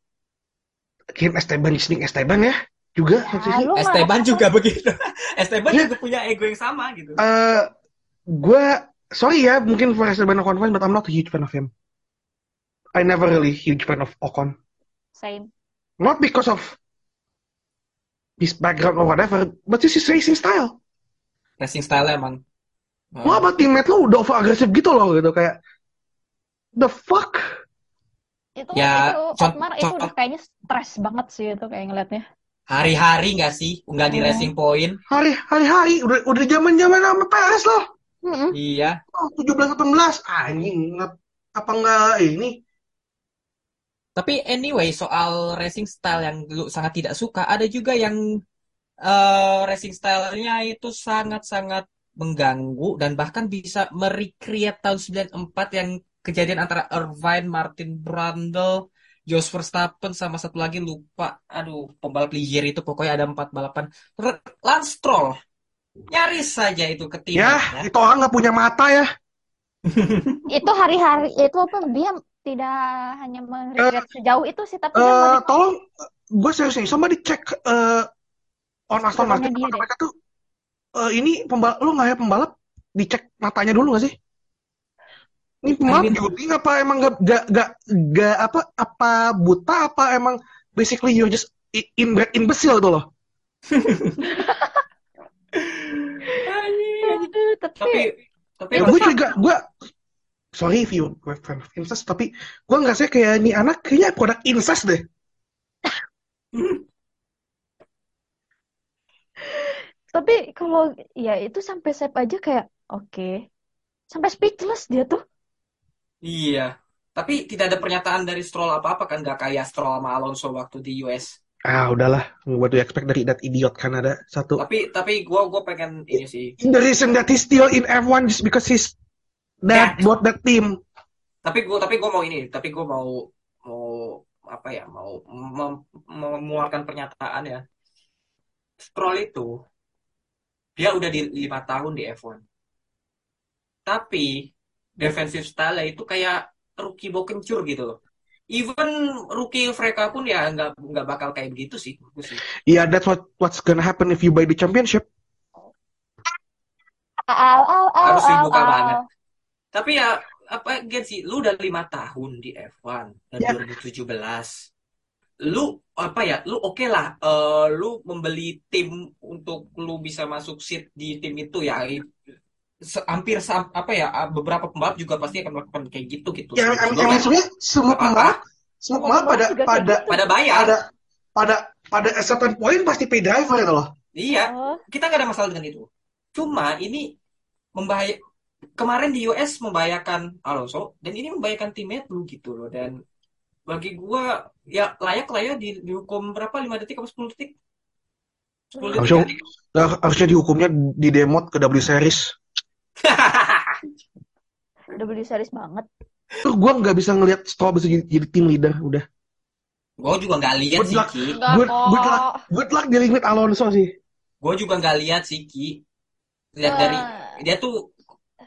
Kim Esteban listening Esteban ya juga Ya, Esteban apa? juga begitu. Esteban Ya. juga punya ego yang sama gitu. Eh, gue sorry ya, mungkin for Esteban Ocon fans, but I'm not a huge fan of him. I never really huge fan of Ocon. Same. Not because of his background or whatever, but just his racing style. Racing style emang. Uh, Lo sama teammate lo udah over agresif gitu loh gitu kayak the fuck. Itu Ya, itu cont- Otmar itu udah kayaknya stres banget sih itu kayak ngeliatnya. hari-hari nggak sih? Nggak di Hmm. racing point. Hari hari hari udah udah zaman zaman sama PS loh. Mm-mm. Iya. Oh, 17 18 anjing apa enggak ini? Tapi anyway, soal racing style yang lu sangat tidak suka, ada juga yang eh, racing style-nya itu sangat-sangat mengganggu dan bahkan bisa merecreate tahun 94 yang kejadian antara Irvine, Martin Brundle, Jos Verstappen sama satu lagi lupa, aduh pembalap Ligier itu pokoknya ada empat balapan. R- Lance Stroll nyaris saja itu Ya, ketimpa ya. itu orang nggak punya mata ya. Itu hari-hari itu apa dia tidak hanya meriset sejauh itu sih tapi dia Eh, tolong gue serius nih, sama dicek eh on Aston Martin mereka tuh eh, ini pembalap lu nggak ya pembalap? Dicek matanya dulu nggak sih? Ini pembalap judi apa emang gak, gak, gak, gak apa apa buta apa emang basically you're just i- inbred imbecile gitu loh. Tapi Tapi tapi Ya, Itu gue juga gue sorry if you were fan of incest, tapi gue ngerasa kayak ini anak kayaknya produk incest deh. Tapi kalau ya itu sampai save aja kayak oke. Sampai speechless dia tuh. Iya. Tapi tidak ada pernyataan dari Stroll apa-apa kan nggak kayak Stroll sama Alonso waktu di US. Ah udahlah, what do you expect dari that idiot Kanada satu. Tapi tapi gue gue pengen ini sih. The reason that he's still in F1 just because he's that buat that team. Tapi gue tapi gue mau ini. Tapi gue mau mau apa ya mau mem- mengeluarkan pernyataan ya. Stroll itu dia udah di lima tahun di F1. Tapi defensive style itu kayak rookie bau kencur gitu loh. Even rookie mereka pun ya nggak nggak bakal kayak begitu sih. sih. Yeah, that's what what's gonna happen if you buy the championship. Au, au, au, Harus dibuka banget. Tapi ya apa Gen sih, lu udah lima tahun di F1 dan Ya. 2017. Lu apa ya? Lu oke lah. eh, lu membeli tim untuk lu bisa masuk seat di tim itu ya. se- hampir sam- apa ya? ah, Beberapa pembalap juga pasti akan melakukan kayak gitu gitu. Ya, Lu emang nggak- emang sebenarnya semua pembalap, semua pembalap pada pada gitu. pada bayar. pada pada pada certain point pasti pay driver gitu loh. Iya, Oh, kita nggak ada masalah dengan itu. Cuma ini membahaya kemarin di US membahayakan Alonso dan ini membahayakan teammate lu gitu loh dan bagi gua ya layak lah ya di, dihukum berapa 5 detik apa 10 detik? 10 detik Harusnya, nah, harusnya dihukumnya di demot ke W Series. beli series banget. Tuh gue nggak bisa ngelihat Stroll bisa jadi, jadi tim leader udah. Gua juga nggak lihat sih luck. Good, good luck, good luck with Alonso sih. Gua juga nggak lihat sih Ki. Lihat dari dia tuh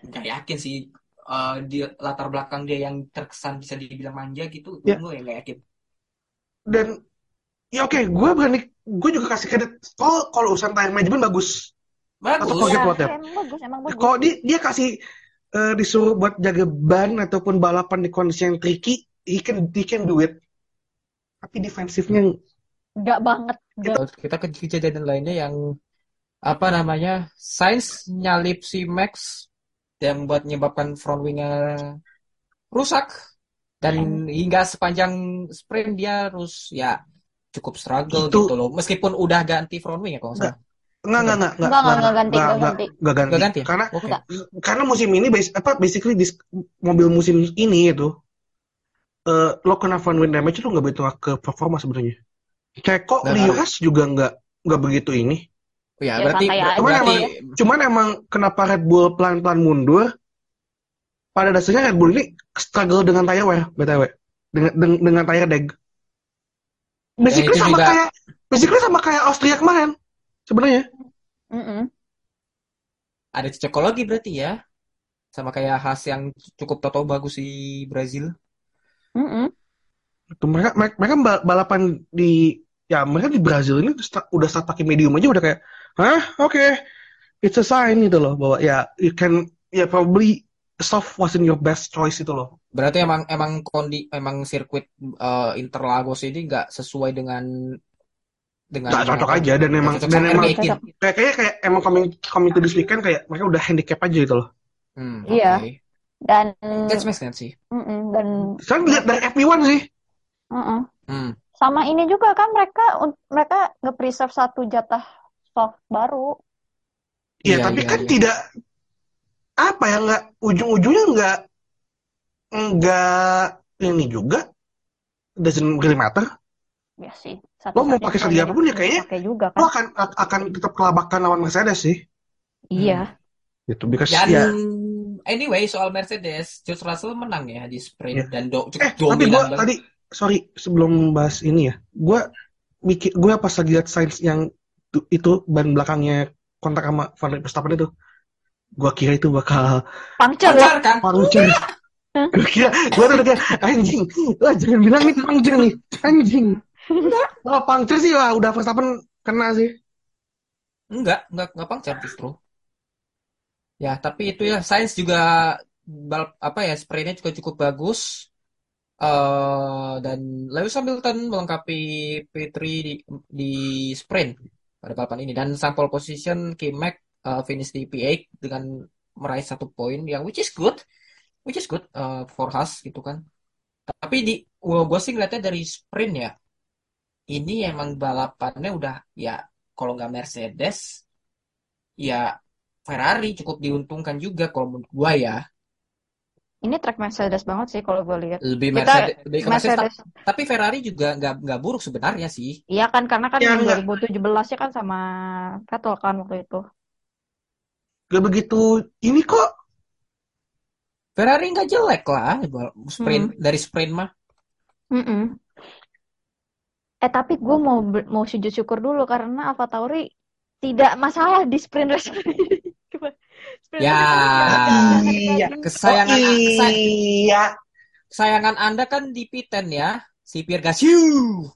nggak yakin sih eh, di latar belakang dia yang terkesan bisa dibilang manja gitu. Ya. Gue nggak yakin. Dan ya oke, gue berani, gue juga kasih kredit Stroll kalau urusan tire management bagus. Bagus. Atau that. emang bagus, emang bagus. Kalau dia dia kasih eh, disuruh buat jaga ban ataupun balapan di kondisi yang tricky, he can he can do it. Tapi defensifnya Enggak banget. Enggak. kita ke kejadian lainnya yang apa namanya Sainz nyalip si Max yang buat menyebabkan front wingnya rusak dan hingga sepanjang sprint dia harus ya cukup struggle Itu- gitu loh meskipun udah ganti front wing ya kalau nggak enggak, enggak, Enggak, enggak, enggak ganti, enggak enggak, ganti. enggak ganti. Nggak ganti ya? Karena. Enggak. karena musim ini bas- apa basically dis- mobil musim ini itu eh lo kena front wing damage itu nggak begitu ke performa sebenarnya. Kayak kok Nggak di ngaruh. US juga nggak nggak begitu ini. Oh ya, Ya, berarti aja. Cuman berarti emang cuman emang kenapa Red Bull pelan-pelan mundur? Pada dasarnya Red Bull ini struggle dengan tire wear, btw, dengan dengan, dengan tire deg. Basically itu sama juga- kayak basically sama kayak Austria kemarin sebenarnya. Mm-mm. ada cocokologi berarti ya sama kayak Haas yang cukup tahu bagus di Brazil Mm-mm. Tuh, mereka, mereka mereka bal- balapan di ya mereka di Brazil ini udah start pakai medium aja udah kayak hah oke it's a sign gitu loh bahwa ya you can ya probably soft wasn't your best choice itu loh Berarti emang emang kondi emang sirkuit eh, Interlagos ini nggak sesuai dengan dengan nggak cocok aja dan emang cocok dan emang R18. Cocok. kayak kayak kayak emang coming coming to this weekend kayak mereka udah handicap aja gitu loh Hmm, Iya. oke. Dan That makes sense sih. dan sekarang dilihat dari FP1 sih mm-mm. Hmm. sama ini juga kan mereka mereka nge-preserve satu jatah soft baru. ya Iya, tapi iya, kan iya. tidak apa ya nggak ujung-ujungnya nggak nggak ini juga doesn't really matter Ya sih. Lo mau pakai strategi apa pun ya kayaknya pakai juga lo kan. akan akan tetap kelabakan lawan Mercedes sih Iya. gitu because Dan ya anyway soal Mercedes, George Russell menang ya di sprint Iya. dan do, cukup eh tapi gue banget. tadi sorry sebelum bahas ini ya gue mikir gue pas lagi lihat Sainz yang tu- itu ban belakangnya kontak sama Van Verstappen itu gue kira itu bakal Lancar ya. kan? puncture gue kira gue tuh udah kayak anjing lah jangan bilang nih puncture nih anjing kalau puncture sih wah udah Verstappen kena sih Enggak, enggak enggak puncture justru. Ya, tapi itu ya Sainz juga balap apa ya sprintnya juga cukup bagus. eh dan Lewis Hamilton melengkapi P3 di, di sprint pada balapan ini dan sang pole position K-Mac eh, finish di P8 dengan meraih satu poin yang which is good which is good uh, for Haas gitu kan. Tapi di gua sih ngeliatnya dari sprint ya. Ini emang balapannya udah ya kalau nggak Mercedes ya Ferrari cukup diuntungkan juga kalau menurut gua ya. Ini track Mercedes banget sih kalau gue lihat. Lebih Kita Mercedes, lebih ke Mercedes. Mercedes. Ta- Tapi Ferrari juga nggak nggak buruk sebenarnya sih. Iya kan karena kan Ya, yang enggak. 2017 ya kan sama Vettel kan waktu itu. Gak begitu ini kok. Ferrari nggak jelek lah sprint dari sprint mah. Mm-mm. Eh tapi gue mau mau sujud syukur dulu karena AlphaTauri tidak masalah di sprint race. Ya. Iya. Kesayangan Oh, saya- iya. kesayangan Anda kan di P10 ya, si Pierre Gasly.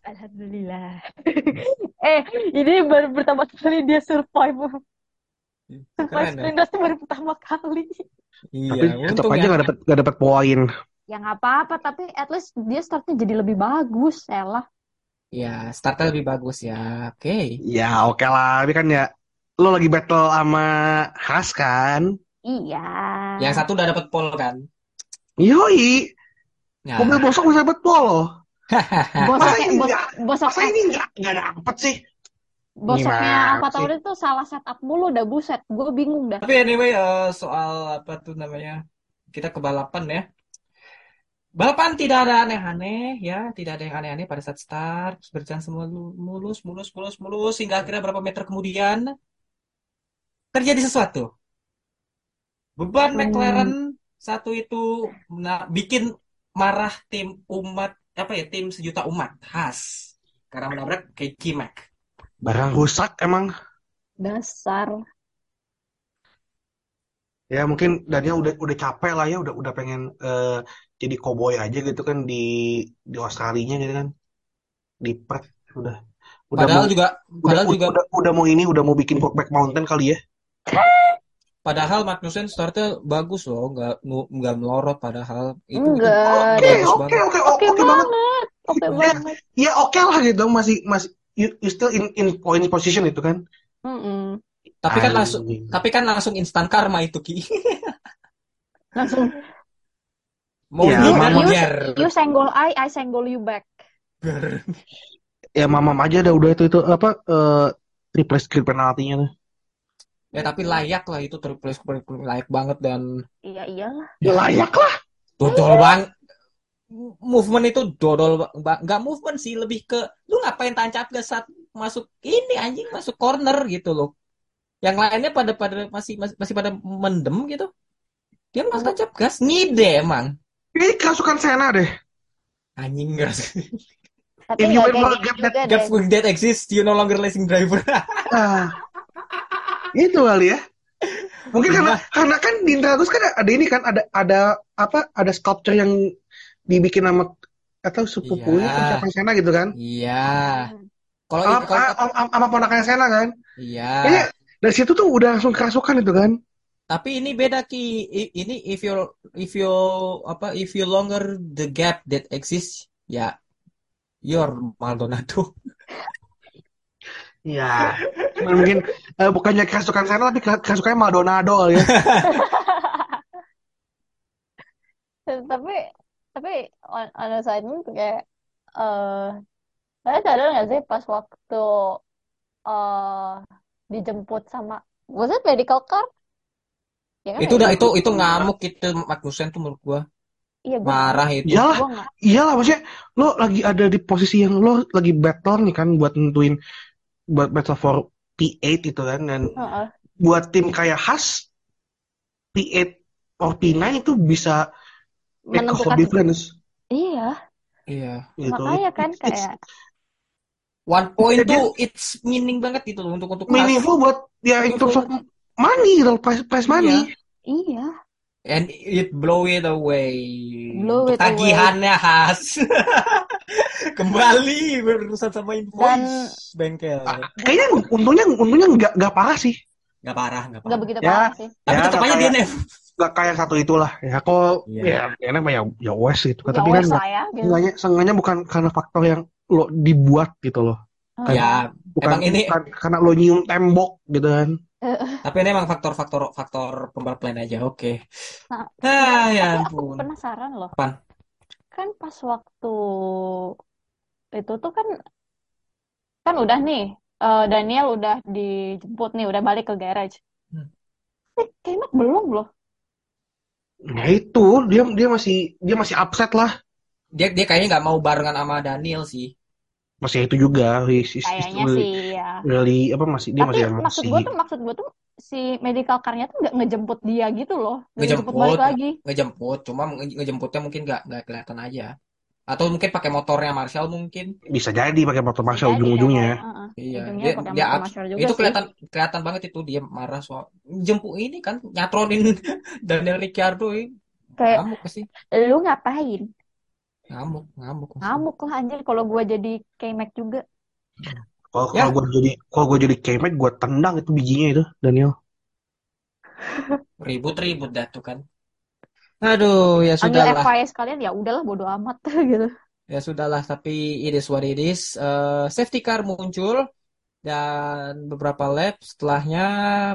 Alhamdulillah. eh ini baru pertama kali dia survive. Survive ya. itu baru pertama kali. Iya, Tapi tetap aja ya. nggak dapet nggak dapet poin. Ya nggak apa-apa tapi at least dia startnya jadi lebih bagus, Elah. Ya, startnya lebih bagus ya. Oke. Ya oke lah. Tapi kan ya lo lagi battle sama Haas kan? Iya. Yang satu udah dapet pole kan. Yoi. Nah, Mobil bosok bisa dapet pol loh. Bosoknya, ini bos, nggak? Masa bosoknya, ini nggak nggak dapet sih? bosoknya Gimana AlphaTauri tuh salah setup mulu udah buset. Gue bingung dah. tapi anyway eh, soal apa tuh namanya? Kita ke balapan ya. Balapan tidak ada aneh-aneh ya, tidak ada yang aneh-aneh pada saat start, berjalan semua lu- mulus, mulus, mulus, mulus, hingga akhirnya berapa meter kemudian terjadi sesuatu. Beban Hmm. McLaren satu itu nah, bikin marah tim umat apa ya tim sejuta umat Haas karena menabrak Kiki Mac. Barang rusak emang. Dasar. Ya mungkin Daniel udah udah capek lah ya, udah udah pengen eh, jadi koboi aja gitu kan di di Australia gitu kan. Di Perth udah udah Padahal mau juga udah, padahal udah, juga udah, udah mau ini udah mau bikin Brokeback Mountain kali ya. Padahal Magnussen startnya bagus loh, nggak nggak melorot padahal itu Enggak. Oke, oke, oke, Oke oke banget. banget. Oke Ya, banget. ya oke lah gitu masih masih you, you still in in point position itu kan. Mm-mm. Tapi kan langsung tapi kan langsung instan karma itu Ki. Langsung Mau Ya, you, gimana you, you senggol I, I senggol you back. Ya mamam aja dah udah itu itu apa eh replace kill penaltinya tuh. Ya tapi layak lah itu triple layak banget dan Iya iyalah. Ya layak lah. dodol bang movement itu dodol bang nggak movement sih lebih ke lu ngapain tancap gas saat masuk ini anjing masuk corner gitu loh yang lainnya pada pada masih masih, masih pada mendem gitu dia masuk tancap gas ngide emang Ini kerasukan Sena deh. anjing gas Tapi If you will not gitu get gap deh. that exists you no longer racing driver Ah, itu kali ya. Mungkin karena karena kan di Intragus kan ada ini kan ada ada apa ada sculpture yang dibikin sama atau sepupunya Iya. atau siapa Sena gitu kan. iya kalau Sama, ponakannya Sena kan. iya Kayaknya dari situ tuh udah langsung kerasukan itu kan. Tapi ini beda Ki. Ini if you if you apa if you longer the gap that exists, ya you're Maldonado. Iya. Cuman mungkin eh, bukannya kerasukan Sena tapi kerasukannya Maldonado kali ya. Tapi tapi on, on a side note kayak eh saya sadar nggak sih pas waktu eh dijemput sama was it medical car? Ya kan Itu ya? udah itu itu ngamuk itu Magnussen tuh menurut gua. Iya gue Marah itu. Iyalah, iyalah maksudnya lo lagi ada di posisi yang lo lagi battle nih kan buat nentuin buat battle for P8 itu kan dan Heeh. buat tim kayak Haas P8 or P9 itu bisa make a whole menentukan difference iya Iya. gitu. makanya kan It's- it's kayak One point Jadi- tuh it's meaning banget itu loh untuk untuk meaningful buat ya in terms of money gitu, price price money. iya and it blow it away. Blow it Tagihannya khas. Kembali berurusan sama invoice bengkel. Ah, Kayaknya untungnya untungnya nggak nggak parah sih. Nggak parah, nggak parah. begitu Ya. parah sih Tapi Ya, tetap aja DNF. Nggak kayak satu itulah ya. Kok Iya. ya enak mah ya ya wes gitu. ya Tapi kan ya gitu seenggaknya bukan karena faktor yang lo dibuat gitu loh. Heeh. Ya, Bukan, Emang ini- bukan karena lo nyium tembok gitu kan. Eh, Tapi ini emang faktor-faktor faktor pembalap lain aja. Oke. Nah, Ah, ya tapi aku ampun. penasaran loh. Kan pas waktu itu tuh kan kan udah nih eh, Daniel udah dijemput nih, udah balik ke garage. Hmm. Eh, Kemet belum loh. Nah itu dia dia masih dia masih upset lah. Dia dia kayaknya nggak mau barengan sama Daniel sih. Masih itu juga. Kayaknya really, sih ya. really apa masih dia Tapi masih maksud gue tuh maksud gue tuh si medical car-nya tuh nggak ngejemput dia gitu loh, ngejemput Ngejemput, balik lagi. ngejemput, cuma nge- ngejemputnya mungkin nggak nggak kelihatan aja. Atau mungkin pakai motornya Marshall mungkin. Bisa jadi pakai motor Marshall Jadi ujung-ujungnya. kayak, uh-uh, Iya, ujungnya dia pakai dia itu sih. kelihatan kelihatan banget itu dia marah soal jemput ini kan nyatronin Daniel Ricciardo ini. Kayak Ngamuk pasti. lu ngapain? Ngamuk, ngamuk. Ngamuk lah anjir kalau gue jadi K-Mac juga. Kalau Ya. gue jadi kalau gue jadi Kemet gue tendang itu bijinya itu Daniel. Ribut-ribut dah tuh kan. Aduh, ya Ambil sudahlah. FYI sekalian ya udahlah bodo amat gitu. Ya sudahlah, tapi it is what it is. Eh, safety car muncul dan beberapa lap setelahnya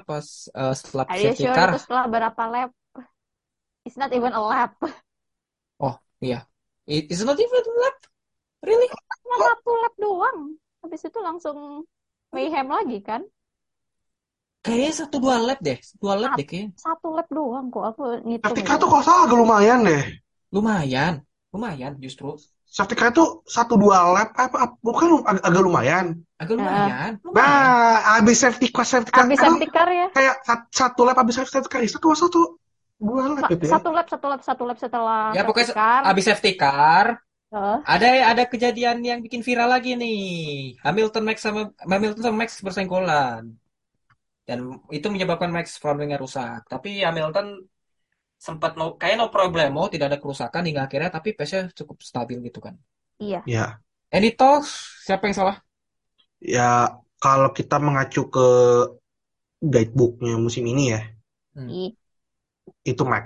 pas eh, setelah Are safety sure car. itu setelah berapa lap? It's not even a lap. Oh, iya. It is not even a lap. Really? Cuma satu lap doang. Habis itu langsung mayhem lagi kan? Kayaknya satu dua lap deh. Dua lap deh kayaknya. Satu lap doang kok aku ngitung Safety ya. car tuh kalau salah agak lumayan deh. Lumayan. Lumayan justru. Safety car tuh satu dua lap apa, apa bukan ag- agak lumayan. Agak Ya. lumayan. Lumayan. Nah, habis safety car safety car Habis emang safety car ya. kayak sat- satu lap habis safety car satu satu dua lap gitu ya. Satu lap, satu lap, satu lap setelah Ya safety pokoknya car. abis safety car Eh, ada ada kejadian yang bikin viral lagi nih. Hamilton Max sama Hamilton sama Max bersenggolan. Dan itu menyebabkan Max front-wingnya rusak. Tapi Hamilton sempat no kayak no problemo, tidak ada kerusakan hingga akhirnya tapi pace-nya cukup stabil gitu kan. iya. Ya, Any thoughts? Siapa yang salah? ya kalau kita mengacu ke guidebooknya musim ini ya, Hmm. I- itu Max.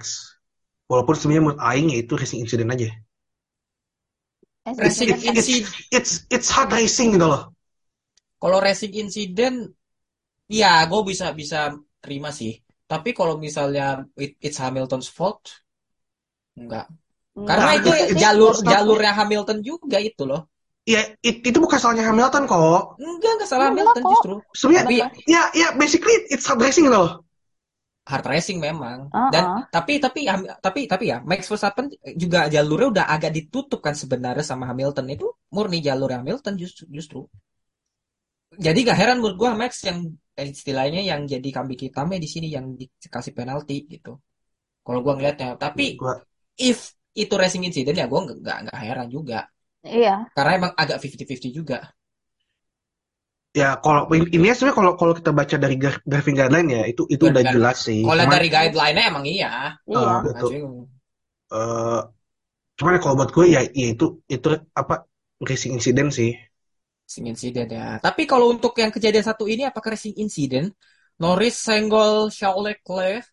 Walaupun sebenarnya menurut Aing ya itu racing incident aja. Eh, Racing incident. it's it's hard racing gitu loh. Kalau racing incident, ya gue bisa bisa terima sih. Tapi kalau misalnya it- it's Hamilton's fault, enggak. Enggak Karena Nah, itu jalur Stop. jalurnya Hamilton juga itu loh. Ya, it- itu bukan salahnya Hamilton kok. Enggak, enggak salah Hamilton kok. justru. Sebenarnya ya ya basically it's hard racing gitu loh. Hard racing memang. Uh-uh. Dan tapi tapi tapi tapi ya Max Verstappen juga jalurnya udah agak ditutup kan sebenarnya sama Hamilton itu murni jalur Hamilton justru justru. Jadi gak heran menurut gua Max yang eh, istilahnya yang jadi kambing hitamnya di sini yang dikasih penalti gitu. Kalau gua ngeliatnya, tapi Gua- if itu racing incident ya gua nggak nggak nggak heran juga. Iya. Karena emang agak 50-50 juga. Ya kalau ini sebenarnya kalau kalau kita baca dari driving guideline ya itu itu udah jelas sih. Kalau Cuman dari guideline-nya emang iya. Iya. eh, itu sih. eh, cuman ya kalau buat gue ya, ya itu itu apa racing incident sih. Racing incident ya. Tapi kalau untuk yang kejadian satu ini apakah racing incident? Norris senggol Charles Leclerc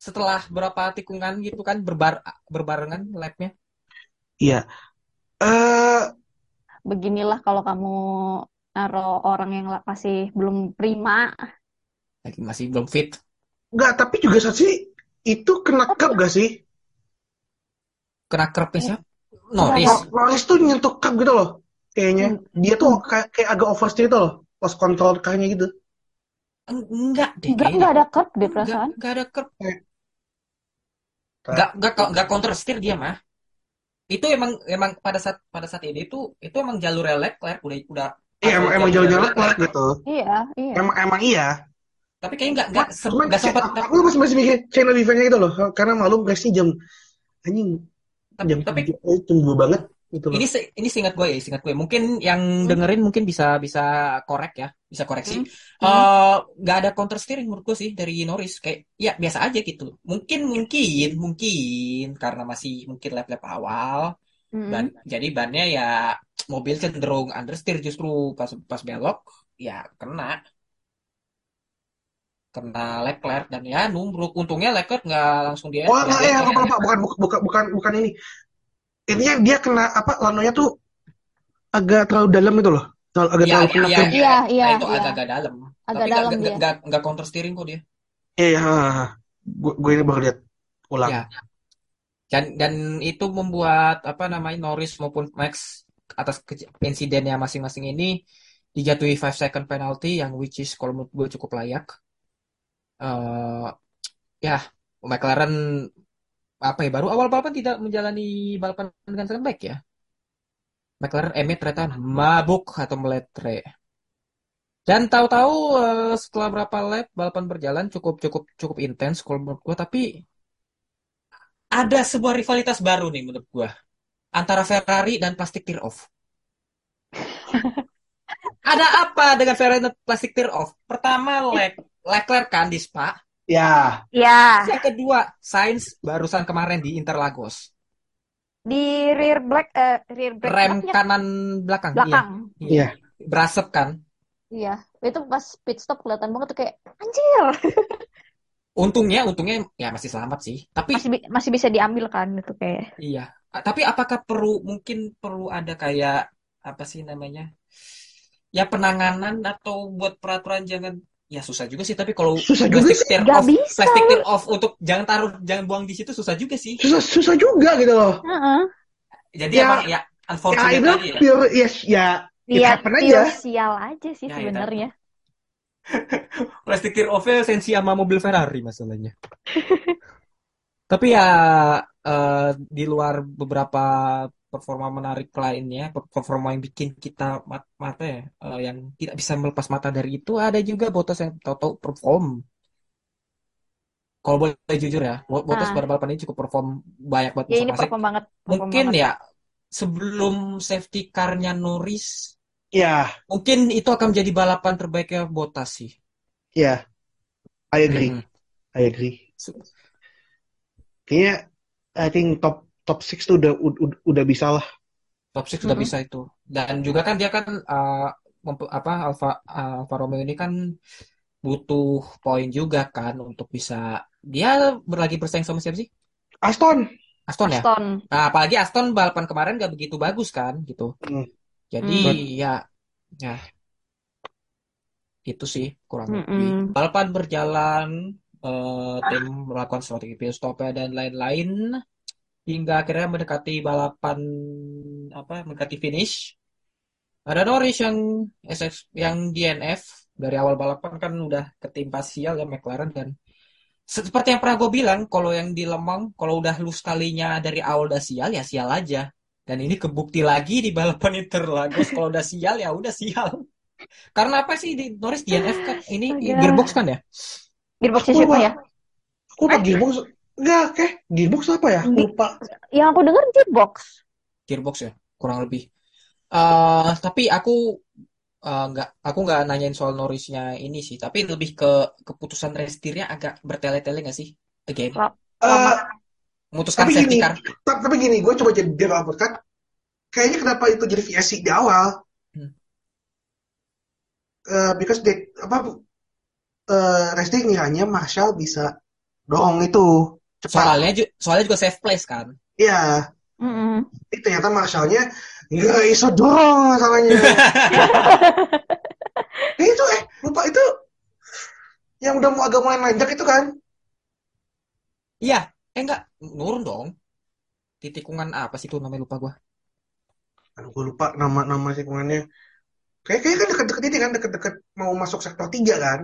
setelah berapa tikungan gitu kan berbar berbarengan lapnya. Iya. Eh Beginilah kalau kamu naruh orang yang masih belum prima. Lagi masih belum fit. nggak tapi juga sih itu kena cup gak sih? Kena siapa? Iya, Norris. Nor- Nor- Norris tuh nyentuh cup gitu loh. Kayaknya dia tuh kayak kayak agak oversteer gitu loh. Lost control carnya gitu. Eng- Enggak deh Enggak, kayaknya. enggak ada curb deh Enggak, perasaan. enggak ada kerb. Kayak Enggak enggak enggak counter steer dia mah. Itu emang emang pada saat pada saat ini tuh itu emang jalurnya Leclerc udah udah Iya emang emang jalurnya jauh-jauh. Leclerc gitu. Iya, iya. Emang emang iya. Tapi kayaknya enggak enggak sem- Cuman enggak kayak sempat aku aku masih masih mikir channel eventnya gitu loh. Karena malum race-nya jam anjing tapi, jam tapi tujuh eh, banget gitu loh. Ini se- ini seingat gue ya, seingat gue. Mungkin yang Hmm. dengerin mungkin bisa bisa korek ya, bisa koreksi. Hmm. Eh, nggak ada counter steering menurut gue sih dari Norris. Kayak ya biasa aja gitu. Mungkin mungkin mungkin karena masih mungkin lap-lap awal, Mm-mm. ban jadi bannya ya mobil cenderung understeer justru pas pas belok ya kena kena Leclerc dan ya numbruk. Untungnya Leclerc nggak langsung dia Oh nggak enggak ya dia- lupa lupa bukan bukan bukan bukan ini. Intinya dia kena apa lanonya tuh agak terlalu dalam gitu loh. Terlalu- agak Iya, terlalu iya, iya, ya. iya. Iya, iya, Nah, itu iya. agak-agak dalam. Agak Tapi dalam nggak dia. nggak nggak counter steering kok dia. Iya, iya. Gue gue ini baru lihat ulang. Ya. Dan dan itu membuat apa namanya Norris maupun Max atas insidennya masing-masing ini dijatuhi 5 second penalty yang which is kalau menurut gue cukup layak. Eh ya, McLaren apa ya baru awal balapan tidak menjalani balapan dengan sangat baik ya. McLaren Emmett ternyata mabuk atau meletre. Dan tahu-tahu eh, setelah berapa lap balapan berjalan cukup cukup cukup intens kalau menurut gue tapi ada sebuah rivalitas baru nih menurut gue antara Ferrari dan plastic tear off. Ada apa dengan Ferrari dan plastic tear off? Pertama Lec Leclerc kan di Spa. Ya, Ya, Yang kedua Sainz barusan kemarin di Interlagos. di rear black eh, rear brake Rem blacknya kanan belakang. Iya. belakang. Iya. Berasap kan. Iya, itu pas pit stop kelihatan banget tuh kayak anjir. Untungnya, untungnya ya masih selamat sih. Tapi Masih bi- masih bisa diambil kan itu kayak. Iya, tapi apakah perlu mungkin perlu ada kayak apa sih namanya? Ya penanganan atau buat peraturan jangan ya susah juga sih tapi kalau Susah juga plastic sih. tear off, bisa. plastic tear off untuk jangan taruh jangan buang di situ susah juga sih. susah susah juga gitu loh. Heeh. Jadi Ya, emang ya Ya unfortunate itu aja ya. pure yes ya Iya, happen aja. sial aja sih Ya, ya, Plastic tear off-nya sensi sama mobil Ferrari masalahnya. Tapi ya eh, di luar beberapa performa menarik lainnya, per- performa yang bikin kita mat- mata ya, eh, yang tidak bisa melepas mata dari itu, ada juga Bottas yang tahu-tahu perform. Kalau boleh jujur ya, Bo- Bottas Ah. pada balapan ini cukup perform banyak banget Ya ini perform banget. perform Mungkin banget. ya sebelum safety car-nya Norris, Ya, mungkin itu akan menjadi balapan terbaiknya Bottas sih. ya. I agree. Hmm. I agree. Kayaknya I think top top 6 tuh udah udah, udah bisa lah. Top 6 sudah Mm-mm. bisa itu. Dan juga kan dia kan uh, apa Alfa uh, Alfa Romeo ini kan butuh poin juga kan untuk bisa dia lagi bersaing sama siapa sih? Aston. Aston ya. Aston. Nah, apalagi Aston balapan kemarin gak begitu bagus kan gitu. Hmm. Jadi Hmm. ya ya itu sih kurang lebih. Mm-mm. Balapan berjalan eh, tim melakukan strategi pit stopnya dan lain-lain hingga akhirnya mendekati balapan apa mendekati finish. Ada Norris yang SS yang DNF dari awal balapan kan udah ketimpa sial ya McLaren dan seperti yang pernah gue bilang kalau yang di Lemang kalau udah lu sekalinya dari awal udah sial ya sial aja dan ini kebukti lagi di balapan Interlagos kalau udah sial ya udah sial karena apa sih di Norris DNF kan ini Astaga. gearbox kan ya Gearboxnya Aku siapa ya? Aku lupa gearbox. Enggak, kayak gearbox apa ya? Aku lupa. Yang aku dengar gearbox. gearbox ya kurang lebih Eh tapi aku eh, nggak aku nggak nanyain soal Norrisnya ini sih tapi lebih ke keputusan restirnya agak bertele-tele nggak sih again Lama. Memutuskan Tapi safety gini. car ta- tapi gini, gue coba jadi developer kan. Kayaknya kenapa itu jadi VSC di awal? Hmm. Eh, because they apa eh Resti ngiranya Marshall bisa dorong itu cepat. soalnya ju- soalnya juga safe place kan Iya, Mm-mm. tapi ternyata Marshallnya nggak bisa dorong masalahnya. Eh, itu eh lupa itu yang udah mau agak mulai nanjak itu kan? iya eh enggak. Nurun dong. Di tikungan apa sih itu? Namanya lupa gua. Aduh, gue lupa nama nama tikungannya. Kayak kayak kan deket-deket ini kan deket-deket mau masuk sektor 3 kan?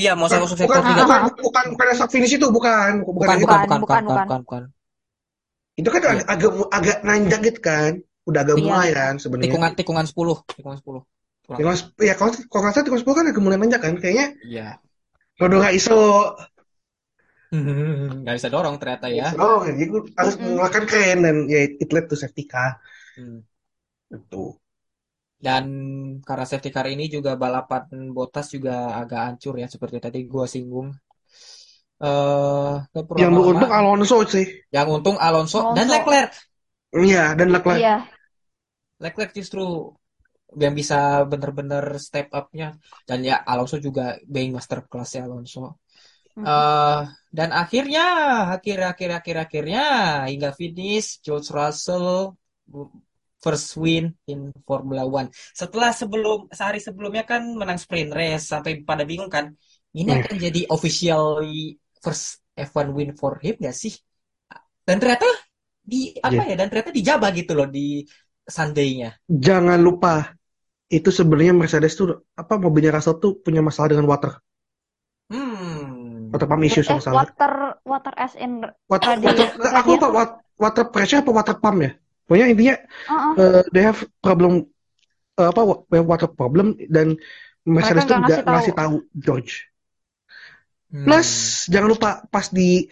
iya mau Bukan, masuk bukan, sektor tiga. bukan, bukan, bukan start finish itu, bukan, bukan, bukan bukan Bukan, bukan bukan bukan, bukan bukan. bukan. Itu kan Iya. ag- agak agak nanjak gitu kan, udah agak Iya. mulai kan sebenarnya. tikungan tikungan 10 tikungan 10 kurang Tikungan, ya kalau kalau nggak salah tikungan 10 kan agak mulai nanjak kan, kayaknya? Iya. Rodo nggak iso, nggak bisa dorong ternyata ya oh, jadi gue harus mengeluarkan keren dan ya it led to safety car Hmm. itu. Dan karena safety car ini juga balapan Bottas juga agak hancur ya seperti tadi gua singgung. Eh, ke Yang beruntung Alonso sih, yang untung Alonso dan Alonso. Leclerc. iya dan Leclerc. Iya. Leclerc justru yang bisa bener-bener step up-nya dan ya Alonso juga being master class ya Alonso. Eh, dan akhirnya akhir akhir akhir akhirnya hingga finish George Russell first win in Formula One. Setelah sebelum sehari sebelumnya kan menang sprint race sampai pada bingung kan, ini Hmm. akan jadi officially first F1 win for him gak sih? Dan ternyata di apa Iya. ya? Dan ternyata dijabah gitu loh di Sunday-nya. Jangan lupa itu sebenarnya Mercedes tuh apa mobilnya Russell tuh punya masalah dengan water. Water pump issue Eh, sama salah. water water as in Water, Radi- water, aku lupa wat- water pressure apa water pump ya. Pokoknya intinya Heeh. eh, they have problem eh, apa wa- water problem dan Mercedes Mereka tuh nggak ngasih tahu. ngasih tahu George. Hmm. Plus jangan lupa pas di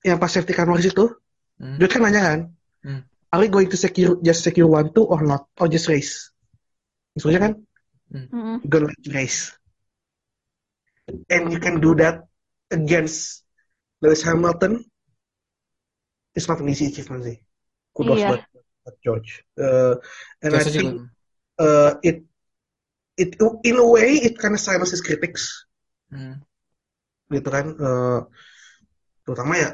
yang pas safety car noise itu, Hmm. George kan nanya kan, Hmm. are we going to secure just secure one two or not or just race? Maksudnya kan, you're gonna race, and you can do that against Lewis Hamilton. It's not an easy achievement sih. Kudos Iya. buat, buat George. Uh, and I George think juga. uh, it it in a way it kind of silences critics Hmm. gitu kan Eh, terutama ya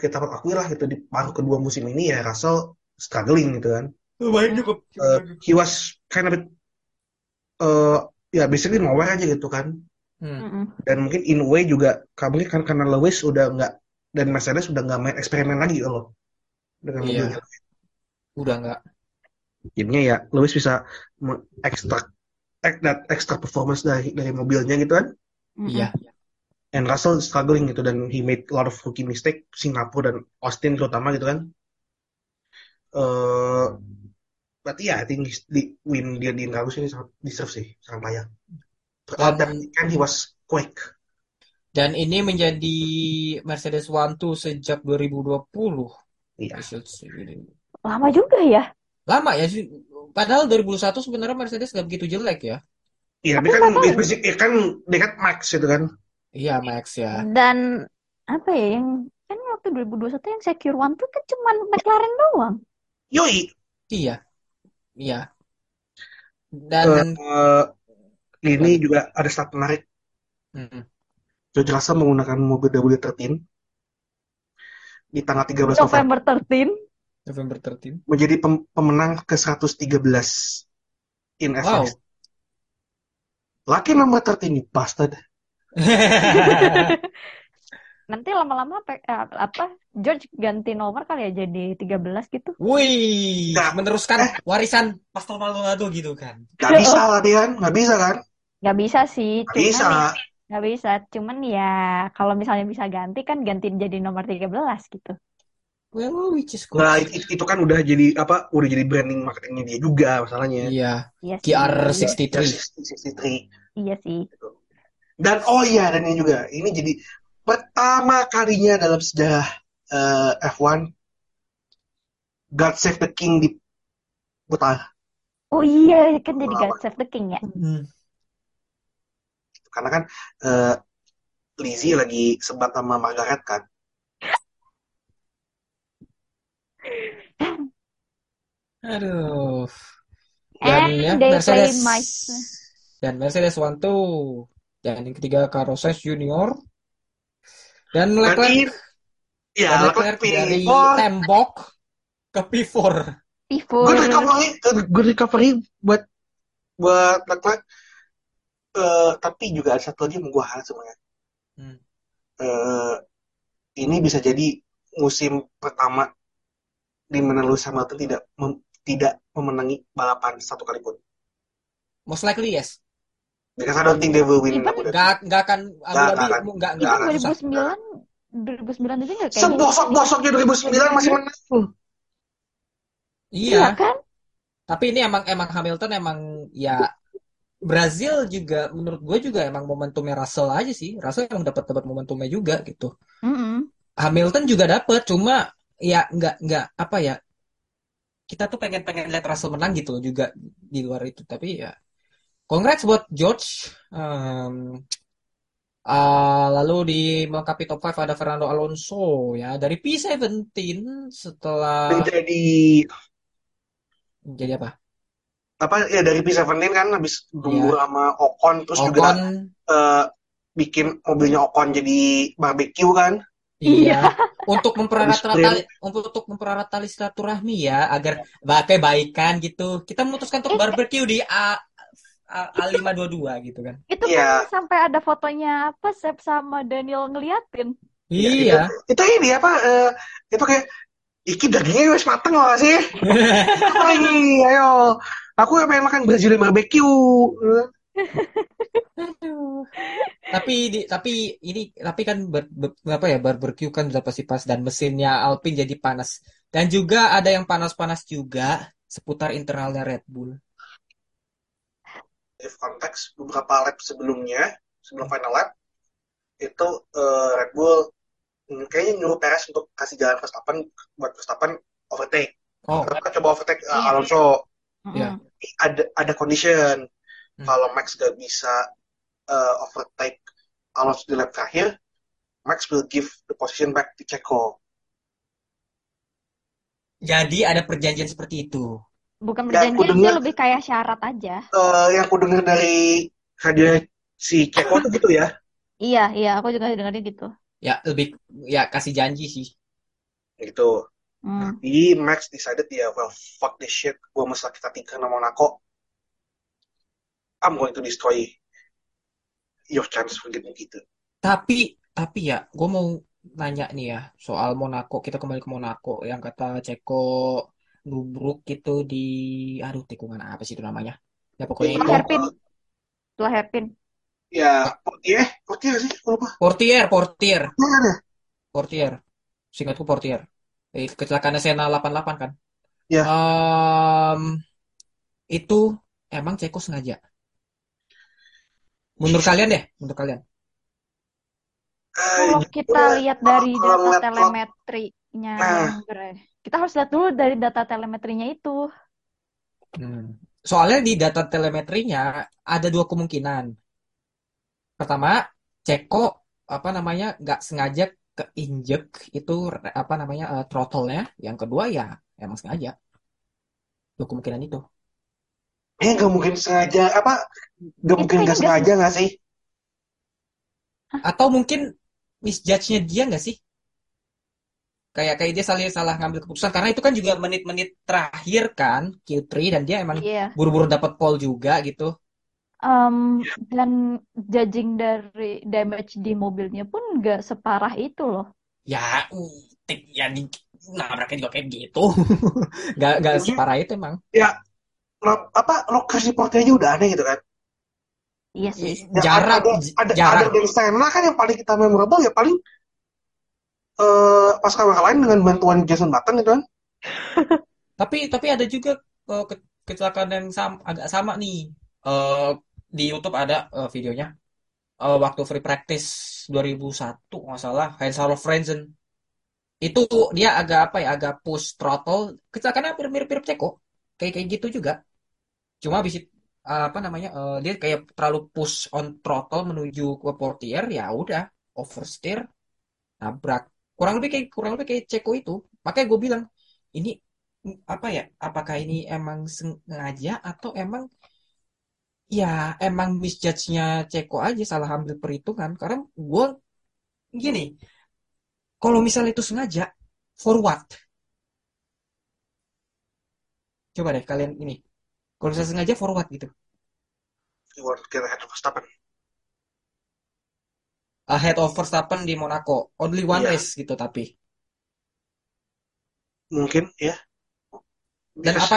kita akui lah gitu di paruh kedua musim ini ya Russell struggling gitu kan Lumayan cukup. Eh, he was kind of eh, ya basically nowhere aja gitu kan Hmm. Dan mungkin in a way juga mungkin kan karena Lewis udah nggak dan Mercedes udah nggak main eksperimen lagi gitu loh dengan Iya. mobilnya Udah nggak. jadinya ya Lewis bisa ekstrak that extra performance dari dari mobilnya gitu kan. Iya. and Russell struggling gitu dan he made a lot of rookie mistake Singapura dan Austin terutama gitu kan eh berarti ya I think di win dia di Indragus ini sangat deserve sih sangat layak Dan- dan kan he was quick Dan ini menjadi Mercedes One Two sejak 2020. iya Lama juga ya. Lama ya sih. Padahal 2001 sebenarnya Mercedes nggak begitu jelek ya. iya tapi kan basic ya kan dia kan Max gitu kan Iya Max ya. Dan apa ya yang kan waktu 2021 yang secure one tuh kan cuman McLaren doang. yoi Iya. Iya. Dan eh, ini juga ada stat menarik Hmm. George Russell menggunakan mobil W13 di tanggal 13 November November 13. November 13. menjadi pem- pemenang ke 113 in Wow. FX. Lucky nomor 13 you bastard. Nanti lama-lama eh, apa George ganti nomor kali ya jadi 13 gitu. Wih, Nah, meneruskan eh. warisan Pastor Maldonado gitu kan. Gak bisa lah dia kan, gak bisa kan? Nggak bisa sih, Gak cuman bisa. nggak bisa. Cuman ya kalau misalnya bisa ganti kan ganti jadi nomor 13 gitu. Well, which is good. Nah itu, itu kan udah jadi apa? Udah jadi branding marketingnya dia juga masalahnya. Iya, Iya sih. GR63. Ya, 63. Iya sih. Dan oh iya dan ini juga ini jadi pertama kalinya dalam sejarah eh, F1 God Save the King diputar. Oh iya kan jadi. God Save the King ya. Hmm. Karena kan eh, Lizzie lagi sebat sama Margaret kan. Aduh. Dan And ya Mercedes my dan Mercedes One Two dan yang ketiga Carlos Junior dan Leclerc Berarti ya dan Leclerc Leclerc dari P4. tembok ke P4. Pivot. Good recovery, good recovery buat buat Leclerc. Eh, tapi juga ada satu lagi yang gue harap sebenarnya. Hmm. Eh, ini bisa jadi musim pertama di mana Lewis Hamilton tidak mem- tidak memenangi balapan satu kali pun. Most likely yes. Because I don't think they will win Abu Dhabi. Nggak nggak akan Abu Nggak, Dhabi nggak akan. nggak Itu nggak Nggak, susah. 2009 2009 aja nggak kayak gitu. Sebosok-bosoknya 2009 masih menang. Iya Iya, kan? tapi ini emang emang Hamilton emang ya Brazil juga menurut gue juga emang momentumnya Russell aja sih. Russell emang dapat dapat momentumnya juga gitu. Mm-mm. Hamilton juga dapet, cuma ya nggak nggak apa ya. Kita tuh pengen pengen lihat Russell menang gitu loh juga di luar itu. Tapi ya, congrats buat George. Um, ah, lalu di melengkapi top 5 ada Fernando Alonso ya dari P17 setelah Jadi jadi apa? Apa ya dari P17 kan habis gembur sama Ocon terus juga Ocon, eh, bikin mobilnya Ocon jadi barbecue kan. Iya, untuk mempererat tali, untuk mempererat tali silaturahmi ya, agar pakai baikan gitu. Kita memutuskan untuk barbecue di A, A, A522 gitu kan. Itu Iya. kan sampai ada fotonya apa Sep sama Daniel ngeliatin. Iya. Itu ini apa? eh, itu kayak iki dagingnya wis mateng loh sih. Ini? Ayo. Aku pengen makan Brazilian barbecue. Tapi di, tapi ini tapi kan ber, ber- apa ya barbecue kan udah pasti pas dan mesinnya Alpine jadi panas. Dan juga ada yang panas-panas juga seputar internalnya Red Bull. If konteks beberapa lap sebelumnya, sebelum final lap, itu eh, Red Bull kayaknya nyuruh Perez untuk kasih jalan Verstappen buat Verstappen overtake. Oh, Mereka coba overtake eh, Iya. Alonso. Iya. Ada ada condition Hmm. kalau Max gak bisa eh, overtake Alonso di lap terakhir, Max will give the position back to Checo. jadi ada perjanjian seperti itu. Bukan Ya, perjanjian sih dengar- lebih kayak syarat aja. Eh, yang aku dengar dari radio si Checo tuh gitu ya. Iya, iya, aku juga dengerin gitu. Ya lebih ya kasih janji sih. Gitu. Hmm. Jadi Max decided ya, well, fuck this shit. Gue mesti kita tinggal sama Monaco. I'm going to destroy your chance for getting gitu. Tapi tapi ya, gue mau nanya nih ya soal Monaco. Kita kembali ke Monaco yang kata Ceko nubruk gitu di aduh tikungan apa sih itu namanya? Ya pokoknya itu hairpin. Setelah hairpin. Ya, Portier, Portier sih, gue lupa. Portier, Portier. Portier. Singkatku Portier. Eh, kecelakaan Sena 88 kan? Ya. Em, itu emang Ceko sengaja. Menurut kalian deh, menurut kalian. Eh, Kalau jujur kita lihat dari data telemetrinya Nah. kita harus lihat dulu dari data telemetrinya itu. Hmm. Soalnya di data telemetrinya ada dua kemungkinan. Pertama, Ceko apa namanya nggak sengaja keinjek itu apa namanya eh, throttle-nya. Yang kedua ya emang sengaja. Dua kemungkinan itu. Eh, gak mungkin sengaja, apa, gak mungkin kayaknya gak sengaja gak sih? Atau mungkin misjudge-nya dia nggak sih? Kayak kayak dia salah salah ngambil keputusan karena itu kan juga menit-menit terakhir kan Q3 dan dia emang Iya. buru-buru dapat pole juga gitu. Em, dan judging dari damage di mobilnya pun nggak separah itu loh. Ya, uh, tik- ya di nabraknya juga kayak gitu. Nggak nggak Iya. separah itu emang. Lo- apa, lokasi Portier aja udah aneh gitu kan? Iya sih. Ya, Jarak, ada, ada, jarak. ada dari Senna kan yang paling kita memorable ya paling eh pas kawan lain dengan bantuan Jason Button gitu kan? Tapi tapi ada juga ke- kecelakaan yang sama, agak sama nih. Eh, di YouTube ada eh, videonya. Eh, waktu free practice 2001 nggak salah, Hans-Olof Frenzen. Itu dia agak apa ya, agak push throttle. Kecelakaannya hampir mirip-mirip Ceko. Kayak kayak gitu juga. Cuma habis itu eh, apa namanya? eh, dia kayak terlalu push on throttle menuju ke portier, ya udah oversteer, nabrak. Kurang lebih kayak kurang lebih kayak Ceko itu. Makanya gue bilang ini apa ya? Apakah ini emang sengaja atau emang ya emang misjudge-nya Ceko aja salah ambil perhitungan? Karena gue gini, kalau misalnya itu sengaja, for what? Coba deh kalian ini. Kalau misalnya sengaja for what gitu? To get ahead of Verstappen. Ahead of Verstappen di Monaco. Only one Iya. race gitu tapi. Mungkin ya. Dan Because- apa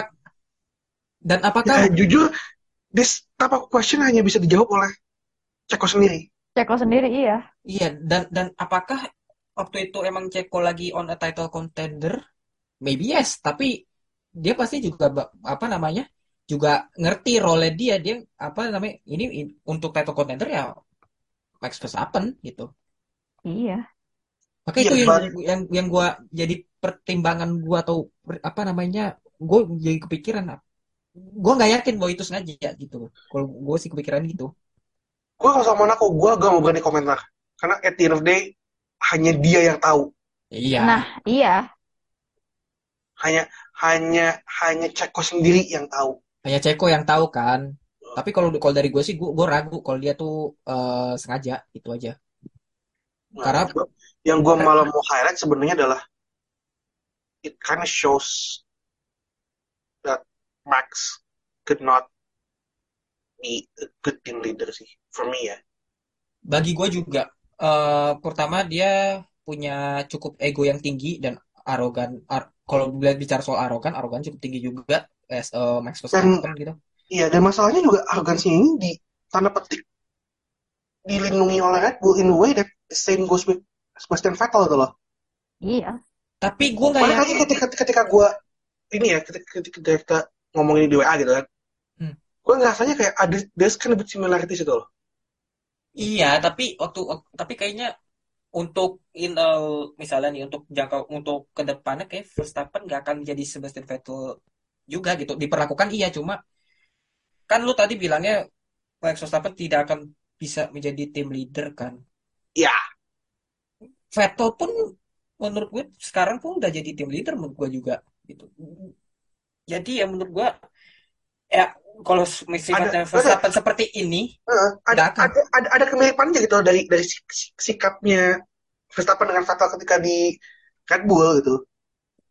dan apakah Ya, jujur, this type of question hanya bisa dijawab oleh Ceko sendiri. Ceko sendiri iya. Iya, dan dan apakah waktu itu emang Ceko lagi on a title contender? Maybe yes, tapi dia pasti juga apa namanya? juga ngerti role dia, dia apa namanya? Ini in- untuk title contender ya Max Verstappen gitu. Iya. Maka Iya, itu yang yang yang gua jadi pertimbangan gua atau apa namanya? Gue jadi kepikiran gue nggak yakin bahwa itu sengaja gitu. Kalau gue sih kepikiran gitu. Gue kalau sama Monaco, gue gak mau berani komentar. Karena at the end of the day, hanya dia yang tahu. Iya. Nah, iya. Hanya hanya hanya Ceko sendiri yang tahu. Hanya Ceko yang tahu kan. Tapi kalau kalau dari gue sih gue, gue ragu kalau dia tuh eh, sengaja itu aja. Nah, Karena- Yang gue malah mau highlight sebenarnya adalah it kind of shows Max could not be a good team leader sih for me ya. Bagi gue juga, eh, pertama dia punya cukup ego yang tinggi dan arogan. Ar- kalau bicara soal arogan, arogan cukup tinggi juga as eh, Max Verstappen gitu. Iya, dan masalahnya juga arogansi ini di tanda petik dilindungi oleh Red Bull in a way that the same goes with Sebastian Vettel gitu loh. Iya. Tapi gue nggak lagi yakin. ketika ketika gue ini ya ketika, ketika, ketika ngomongin di WA gitu kan, Hmm. gue ngerasanya kayak ada there's kind of similarities itu loh. Iya, tapi waktu tapi kayaknya untuk in uh, misalnya nih untuk jangka untuk ke depannya kayak Verstappen nggak akan menjadi Sebastian Vettel juga gitu. Diperlakukan iya, cuma kan lu tadi bilangnya Max Verstappen tidak akan bisa menjadi tim leader kan. Ya, Vettel pun menurut gue sekarang pun udah jadi tim leader menurut gue juga gitu. Jadi ya menurut gue ya kalau sifatnya Ada- Verstappen seperti ini eh, ada, ada ada ada kemiripan aja gitu loh dari dari sik- sik- sikapnya Verstappen dengan Vettel ketika di Red Bull gitu.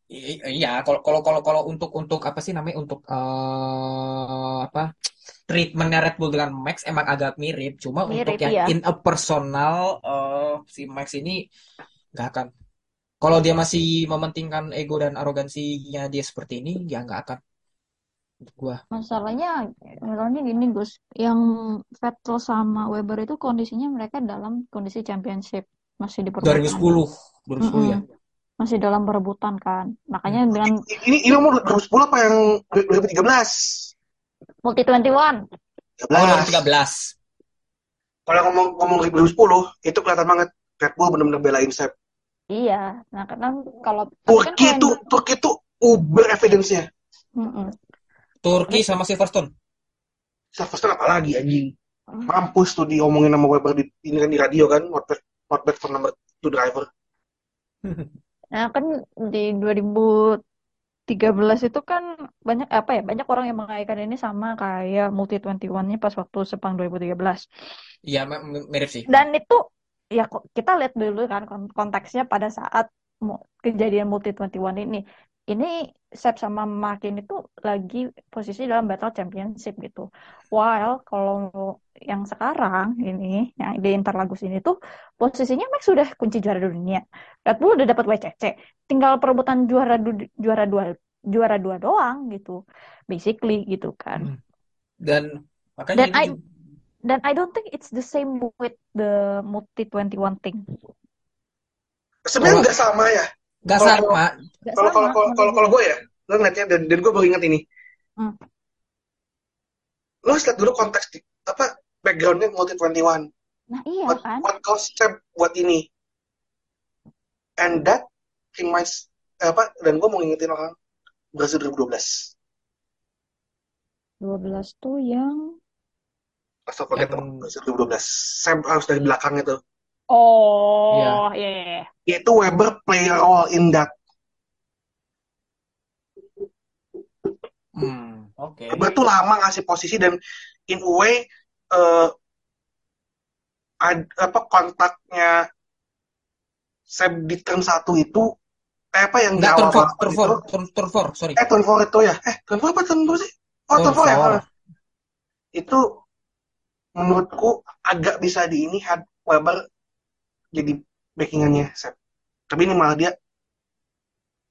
Iya, kalau kalau kalau kalau untuk untuk apa sih namanya untuk eh, apa treatmentnya Red Bull dengan Max emang agak mirip, cuma Mirip, untuk yang iya. in a personal eh, si Max ini nggak akan. Kalau dia masih mementingkan ego dan arogansinya dia seperti ini, ya nggak akan. Gua. Masalahnya, masalahnya gini Gus, yang Vettel sama Weber itu kondisinya mereka dalam kondisi championship masih diperebutkan. 2010, 2010 ya. Mm-mm. Masih dalam perebutan kan. Makanya dengan Ini ini umur 2010 apa yang 2013? multi 21 Oh, 13. 2013. Kalau ngomong ngomong 2010 itu kelihatan banget Red Bull benar-benar belain Seb. Iya, nah karena kalau kan Turki kalau itu Turki itu uber evidence-nya. Mm-mm. Turki sama Silverstone. Silverstone apalagi anjing. Mampus tuh diomongin sama Weber di ini kan di radio kan not bad, not bad for number two driver. Nah, kan di 2013 itu kan banyak apa ya? Banyak orang yang mengaitkan ini sama kayak Multi 21-nya pas waktu Sepang 2013. Iya, mirip sih. Dan itu ya kita lihat dulu kan kon- konteksnya pada saat kejadian Multi 21 ini. Ini Seb sama Martin itu lagi posisi dalam battle championship gitu. While kalau yang sekarang ini yang di Interlagos ini tuh posisinya Max sudah kunci juara dunia. Red Bull udah dapat WCC. Tinggal perebutan juara du- juara dua juara dua doang gitu. Basically gitu kan. Hmm. Dan makanya Dan ini I dan I don't think it's the same with the multi 21 thing. Sebenarnya nggak sama ya. nggak sama. Gak Kalau kalau sama kalau kalau kalau gue ya, lo ngeliatnya dan dan gue baru ingat ini. Hmm. Lo harus lihat dulu konteks di, apa backgroundnya multi 21. Nah iya What, kan. what Seb buat ini? And that reminds eh, apa? Dan gue mau ngingetin orang Brazil 2012. 12 tuh yang Asal forget Yang- Brazil 2012. Seb harus dari belakang itu. Oh, iya iya iya. Itu Weber play a role in that. Hmm, oke. Weber tuh lama ngasih posisi dan in a way eh ad- apa kontaknya Seb di turn satu itu eh, apa yang di Nggak turn awal four, turn itu four, turn, turn four, sorry. eh turn four itu ya eh turn four apa turn four sih oh turn Turn four ya itu menurutku agak bisa di ini had Weber jadi backingannya Seb tapi ini malah dia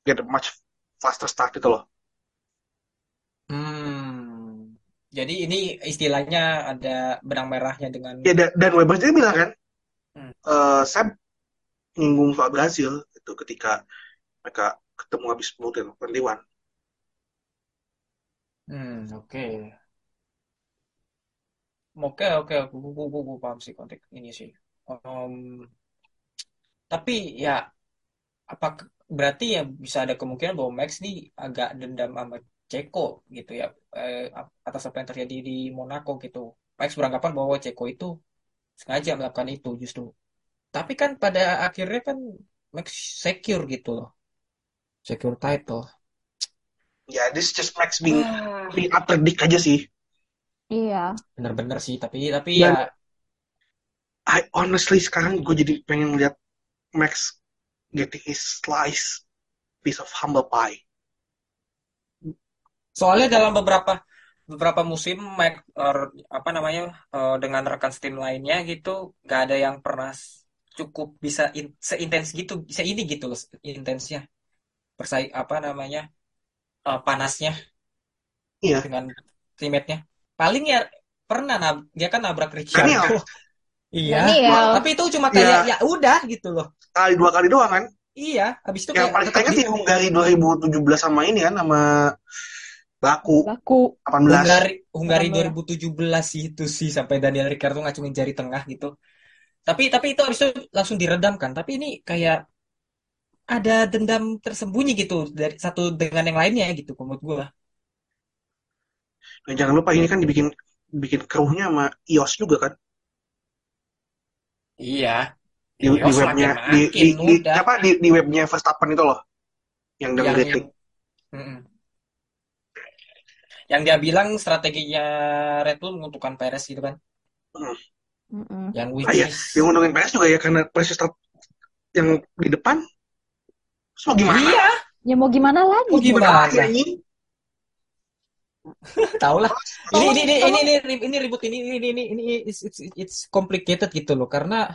get a much faster start itu loh Hmm. Jadi ini istilahnya ada benang merahnya dengan ya da- dan Weber juga bilang kan Hmm. eh Seb nyinggung soal Brazil itu ketika mereka ketemu habis multi 21 Hmm, oke. Oke, oke, aku, aku, aku paham sih konteks ini sih. Em, tapi ya, apa berarti ya bisa ada kemungkinan bahwa Max nih agak dendam sama Ceko gitu ya, eh, atas apa yang terjadi di Monaco gitu. Max beranggapan bahwa Ceko itu sengaja melakukan itu justru. Tapi kan pada akhirnya kan Max secure gitu loh, secure title. ya this just Max being Ah, being aja sih Iya. bener-bener sih, tapi tapi Dan- ya I honestly sekarang gue jadi pengen lihat Max getting his slice piece of humble pie. Soalnya dalam beberapa beberapa musim Mike or, apa namanya eh, dengan rekan tim lainnya gitu nggak ada yang pernah cukup bisa in- seintens gitu bisa ini gitu loh intensnya bersaing apa namanya eh, panasnya Iya. dengan teammate-nya paling ya pernah nab dia kan nabrak Daniel. Ricciardo iya Daniel. tapi itu cuma kayak Iya. ya udah gitu loh Kali dua kali doang kan? iya habis itu Yang kayak paling tetap kita ingat di ya Hungari 2017 sama ini kan sama Baku Baku. 18. Hungari Hungari 18. 2017 itu sih sampai Daniel Ricciardo ngacungin jari tengah gitu Tapi tapi itu habis itu langsung diredam kan. Tapi ini kayak ada dendam tersembunyi gitu dari satu dengan yang lainnya gitu menurut gua. Dan jangan lupa ini kan dibikin bikin kruhnya sama iOS juga kan? Iya. Di, di webnya di, di, di- apa di, di webnya Verstappen itu loh yang yang downgrading. Mm-mm. yang dia bilang strateginya Red Bull menguntungkan Perez gitu kan. Mm-mm. Yang which Ah iya, is yang untungin PS juga ya karena Perez start yang di depan. So gimana? iya, Ya mau gimana lagi? mau gimana? Gimana ini? Tahu lah. Ini ini ini ini ini ini ribut ini ini ini ini it's, it's, it's complicated gitu loh. Karena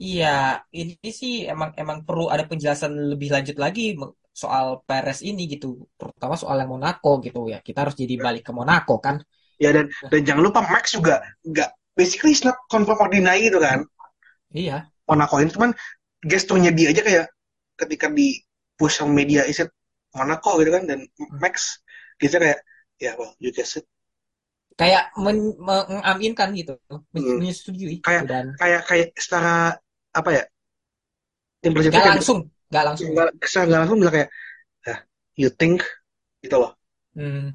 iya ini sih emang emang perlu ada penjelasan lebih lanjut lagi soal Perez ini gitu. Terutama soal yang Monaco gitu ya. Kita harus jadi balik ke Monaco kan. Ya dan dan jangan lupa Max juga nggak basically it's not confirm or deny gitu kan. iya. Monaco ini cuman gesturnya dia aja kayak ketika di push media is it Monaco gitu kan dan Max gitu kayak ya well you guess it. Kayak men, mengaminkan gitu. Men- Hmm. menyetujui Kayak- gitu, dan kayak kayak secara apa ya implicitly nggak langsung nggak langsung. Nggak secara nggak langsung bilang kayak ah you think gitu loh. Hmm.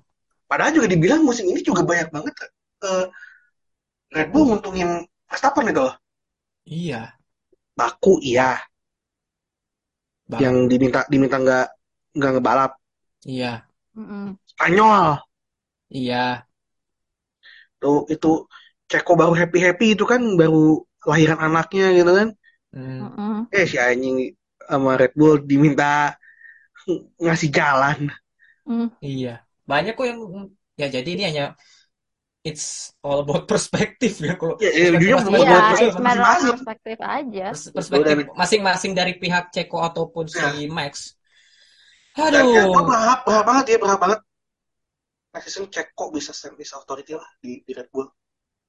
padahal juga dibilang musim ini juga banyak banget eh, Red Bull nguntungin Verstappen gitu loh. Iya. Baku iya. Bang. yang diminta diminta nggak nggak ngebalap. Iya. Mm-mm. Spanyol iya tuh itu Ceko baru happy happy itu kan baru lahiran anaknya gitu kan Hmm. Eh si anjing sama Red Bull diminta ngasih jalan Mm. Iya, banyak kok yang ya jadi ini hanya it's all about perspektif ya kok. ya, ya Perspektif Iya, masing-masing perspektif aja. pers- perspektif masing-masing dari pihak Ceko ataupun si Max. dan ya, Aduh, berharap berharap banget ya berharap banget next season Ceko bisa this authority lah di, di Red Bull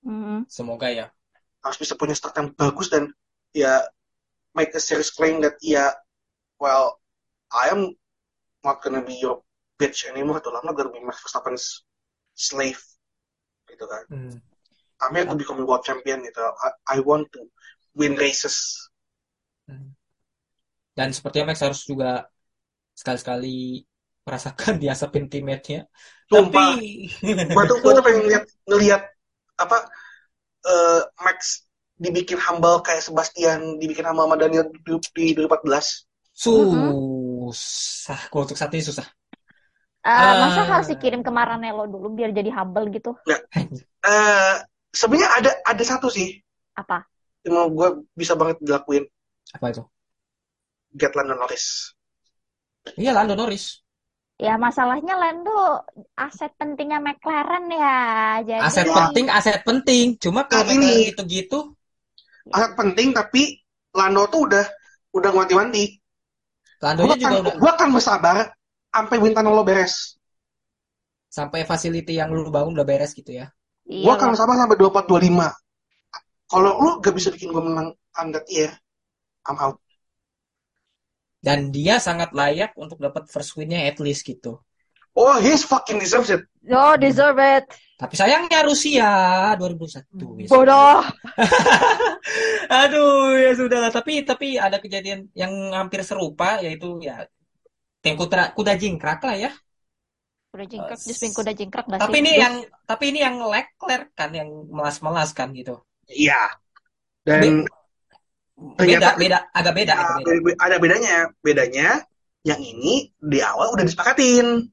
Mm-mm. semoga ya. harus bisa punya start yang bagus dan ya make a serious claim that ya well I am not gonna be your bitch anymore I'm not gonna be Max Verstappen's slave gitu kan Hmm. I'm here to become a world champion gitu I, I want to win races Hmm. Dan sepertinya Max harus juga sekali-sekali merasakan diasapin teammate-nya. Sumpah. Tapi gue tuh gue tuh pengen ngeliat ngeliat apa eh, Max dibikin humble kayak Sebastian dibikin humble sama Daniel di, di 2014 susah. Kalau untuk saat ini susah. Eh, Ah. masa harus dikirim ke Maranello dulu biar jadi humble gitu? eh sebenarnya ada ada satu sih Apa? yang mau gue bisa banget dilakuin Apa itu? get Lando Norris Iya, Lando Norris. Ya masalahnya Lando aset pentingnya McLaren ya. Jadi Aset Ya. penting, aset penting. Cuma kalau Nah, ini. Gitu-gitu, aset penting tapi Lando tuh udah udah ngewanti-wanti Landonya gue juga akan, udah gua akan bersabar sampai Wintana lo beres sampai facility yang lu bangun udah beres gitu ya. gue iya akan lah. bersabar sampai 24 25 kalau lu gak bisa bikin gue menang under tier I'm out Dan dia sangat layak untuk dapat first win-nya at least gitu. oh he's fucking deserves it Oh, deserve it. Tapi sayangnya Rusia 2001. ya Bodoh. Aduh, ya sudah lah. Tapi tapi ada kejadian yang hampir serupa yaitu ya tim kuda, kuda jingkrak lah ya. Kuda jingkrak, Eh, just kuda jingkrak gak Tapi sih? ini yang tapi ini yang Leclerc kan yang melas-melas kan gitu. iya dan Ternyata- beda, agak beda, Ah, agak beda. be- be- ada bedanya bedanya yang ini di awal udah disepakatin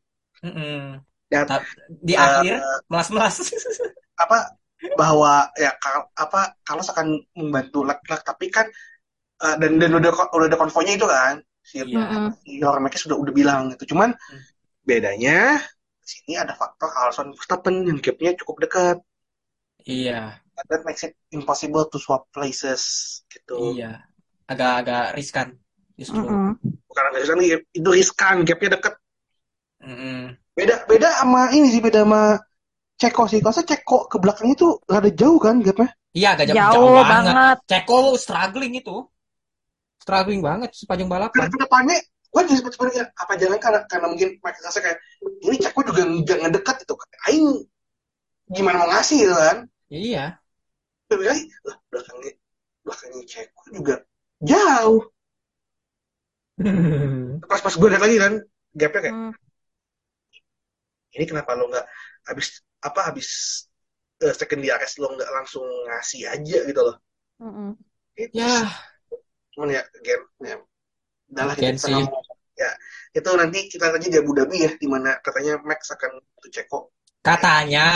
dan Ta- Di eh, akhir melas-melas. apa bahwa ya kal- apa Carlos akan membantu Leclerc tapi kan eh, dan dan udah udah ada konvoynya itu kan si. Mm-mm. si Hormekes sudah udah bilang gitu cuman Hmm. bedanya di sini ada faktor Carlson Verstappen yang gapnya cukup dekat Iya, that makes it impossible to swap places gitu iya. Agak-agak riskan justru. Mm-mm. bukan agak riskan lagi, itu riskan gapnya deket Mm-mm. beda beda sama ini sih beda sama Ceko sih kalau Ceko ke belakangnya tuh rada jauh kan gapnya Iya, agak jauh, Jauh jauh banget. banget. Ceko struggling itu. Struggling banget sepanjang Karena balapan. ke depannya gue jadi sempat sebenarnya apa jangan karena karena mungkin Michael ngerasa kayak ini Ceko juga nggak ngedekat itu Aing gimana mau ngasih gitu kan Iya. Kali lah belakangnya belakangnya Ceko juga jauh. Pas pas gue lihat lagi kan gapnya kayak Mm. ini kenapa lo nggak habis apa habis eh, second DRS lo nggak langsung ngasih aja? Gitu loh. Mm-mm. Itu Ya, cuman ya gen ya. Udahlah Gen kita mau. ya itu nanti kita aja di Abu Dhabi ya di mana katanya Max akan ke Ceko katanya.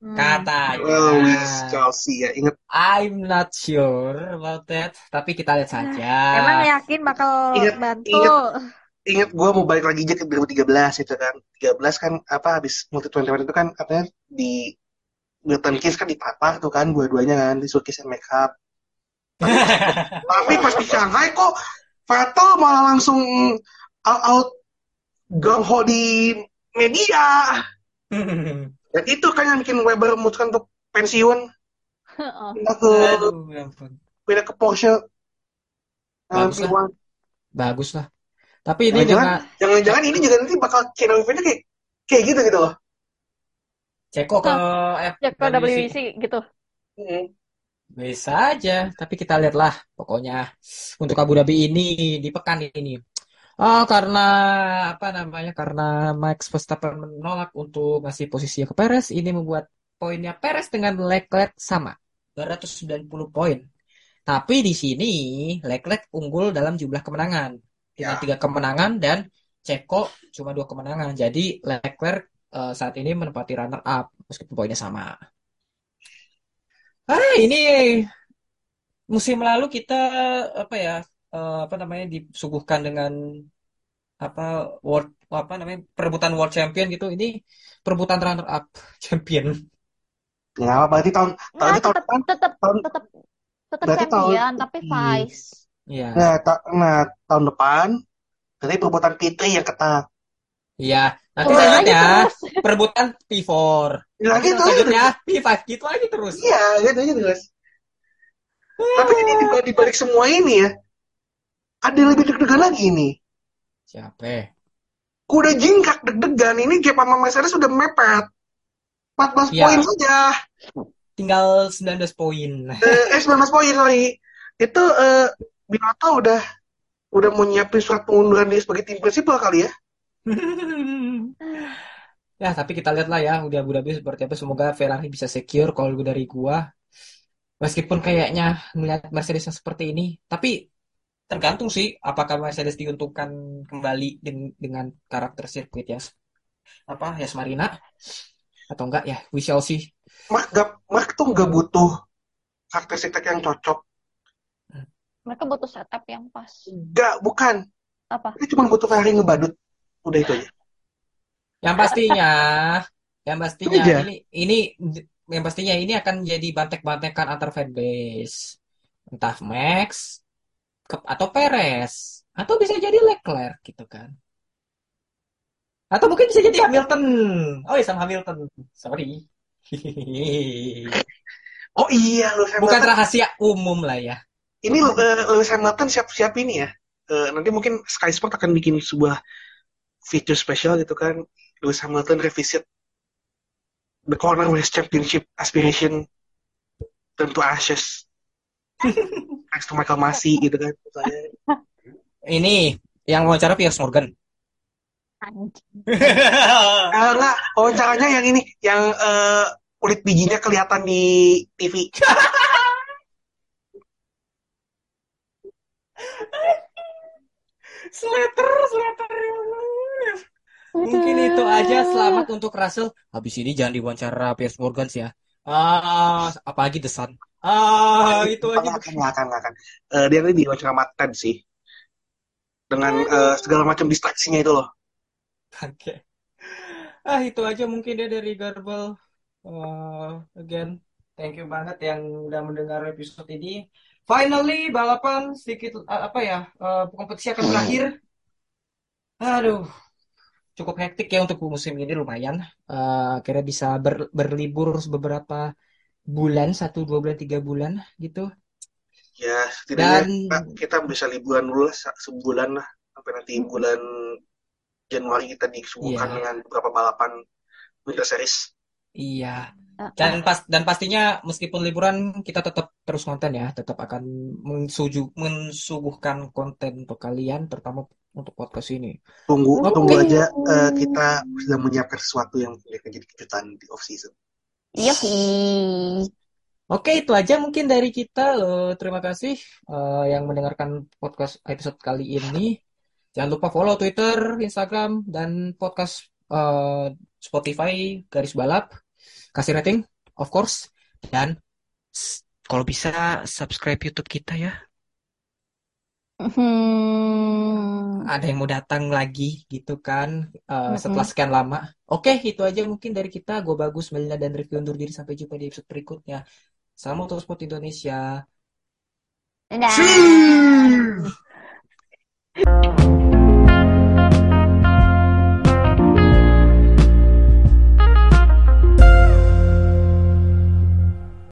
Hmm. Katanya. well with Chelsea ya ingat I'm not sure about that. Tapi kita lihat saja. Emang yakin bakal Ingat- bantu? ingat. ingat gue mau balik lagi aja ke 2013 itu kan 13 kan apa habis multi 21 itu kan katanya di Milton Keynes kan ditatar tuh kan dua-duanya kan di Surkis and Makeup tapi pas di Shanghai kok Vettel malah langsung out, out gang ho di media dan itu kan yang bikin Weber memutuskan untuk pensiun Oh. pindah ke ya pindah ke Porsche Bagus lah. P1. Bagus lah. Tapi ini Jangan-jangan- dengan jangan-jangan ini juga nanti bakal channel eventnya kayak kayak gitu gitu loh Ceko ke F Ya ke WBC gitu. Mm. Bisa aja, tapi kita lihatlah pokoknya untuk Abu Dhabi ini di pekan ini. Oh, karena apa namanya? Karena Max Verstappen menolak untuk ngasih posisi ke Perez, ini membuat poinnya Perez dengan Leclerc sama, 290 poin. Tapi di sini Leclerc unggul dalam jumlah kemenangan dengan Ya. tiga kemenangan dan Ceko cuma dua kemenangan. Jadi Leclerc eh, saat ini menempati runner up meskipun poinnya sama. Ah, ini musim lalu kita apa ya eh, apa namanya disuguhkan dengan apa world apa namanya perebutan world champion gitu. Ini perebutan runner up champion. nggak apa berarti tahun tahun itu tahun tetap depan tetap tahun- tetap tetap berarti tahun- champion tapi vice. Iya. nah, ta- nah tahun depan berarti perebutan P3 yang ketat Iya. Nanti selanjutnya terus. perebutan P4. nah Nanti gitu aja selanjutnya P5 gitu aja terus. iya gitu aja terus tapi ini di balik, di balik semua ini ya ada yang lebih deg-degan lagi nih Siapa? kuda jingkrak deg-degan ini gap sama Mercedes sudah mepet 14 Iya. poin saja Tinggal 19 poin. eh, eh 19 poin sorry itu eh Binotto udah udah mau nyiapin surat pengunduran diri sebagai tim prinsipal kali ya Ya, tapi kita lihat lah ya, udah Abu Dhabi seperti apa. Semoga Ferrari bisa secure kalau dari gua. Meskipun kayaknya melihat Mercedes yang seperti ini, tapi tergantung sih apakah Mercedes diuntungkan kembali den- dengan karakter sirkuit yang s- apa Yas Marina atau enggak ya, we shall see. Mark, gak, Mark tuh nggak butuh karakteristik yang cocok Mereka butuh setup yang pas. Nggak, bukan Apa? dia cuma butuh Ferrari ngebadut udah itu aja Yang pastinya, yang pastinya Itu ini ini yang pastinya ini akan jadi bantek-bantekan antar fanbase. Entah Max atau Perez atau bisa jadi Leclerc gitu kan. Atau mungkin bisa jadi Hamilton. Oh iya sama Hamilton. Sorry. oh iya Lewis Bukan Hamilton rahasia umum lah ya. ini eh, Lewis Hamilton siap-siap ini ya Eh, nanti mungkin Sky Sport akan bikin sebuah feature spesial gitu kan Lewis Hamilton revisit the corner race championship aspiration turn to ashes next to Michael Masi gitu kan. Ini yang wawancara Piers Morgan. Anjing. Ah, enggak, wawancaranya yang ini, yang eh, kulit bijinya kelihatan di TV. Slater, Slater. Mungkin itu aja selamat untuk Russell. Habis ini jangan diwawancara Piers Morgan sih ya. Ah, apalagi The Sun. Ah, itu aja. Nggak akan, nggak akan, nggak akan. Eh, dia ini di wawancara sama Ted sih. Dengan eh, segala macam distraksinya itu loh. Oke. Ah, itu aja mungkin ya dari Garbel. Eh, again, thank you banget yang udah mendengar episode ini. Finally, balapan sedikit eh, apa ya? eh, kompetisi akan berakhir. Aduh, cukup hektik ya untuk musim ini lumayan. Eh, akhirnya bisa ber- berlibur beberapa bulan, satu, dua bulan, tiga bulan gitu. Ya, setidaknya Dan kita, kita bisa liburan dulu lah sebulan lah. Sampai nanti bulan Januari kita disuguhkan iya, dengan beberapa balapan Winter Series. iya. Eh, Dan pas dan pastinya meskipun liburan kita tetap terus konten ya, tetap akan mensuju, mensuguhkan konten untuk kalian, terutama untuk podcast ini. Tunggu, Oke, tunggu aja eh, kita sudah menyiapkan sesuatu yang akan jadi kejutan di off season. Yuhi. Oke, itu aja mungkin dari kita. Eh, terima kasih eh, yang mendengarkan podcast episode kali ini. Jangan lupa follow Twitter, Instagram, dan podcast eh, Spotify garis balap. Kasih rating, of course. Dan kalau bisa subscribe YouTube kita ya. Hmm. Ada yang mau datang lagi gitu kan eh, setelah Mm-mm. sekian lama. Oke, itu aja mungkin dari kita. Gue Bagus, Melina, dan Review undur diri. Sampai jumpa di episode berikutnya. Salam Motorsport Indonesia. Dadah.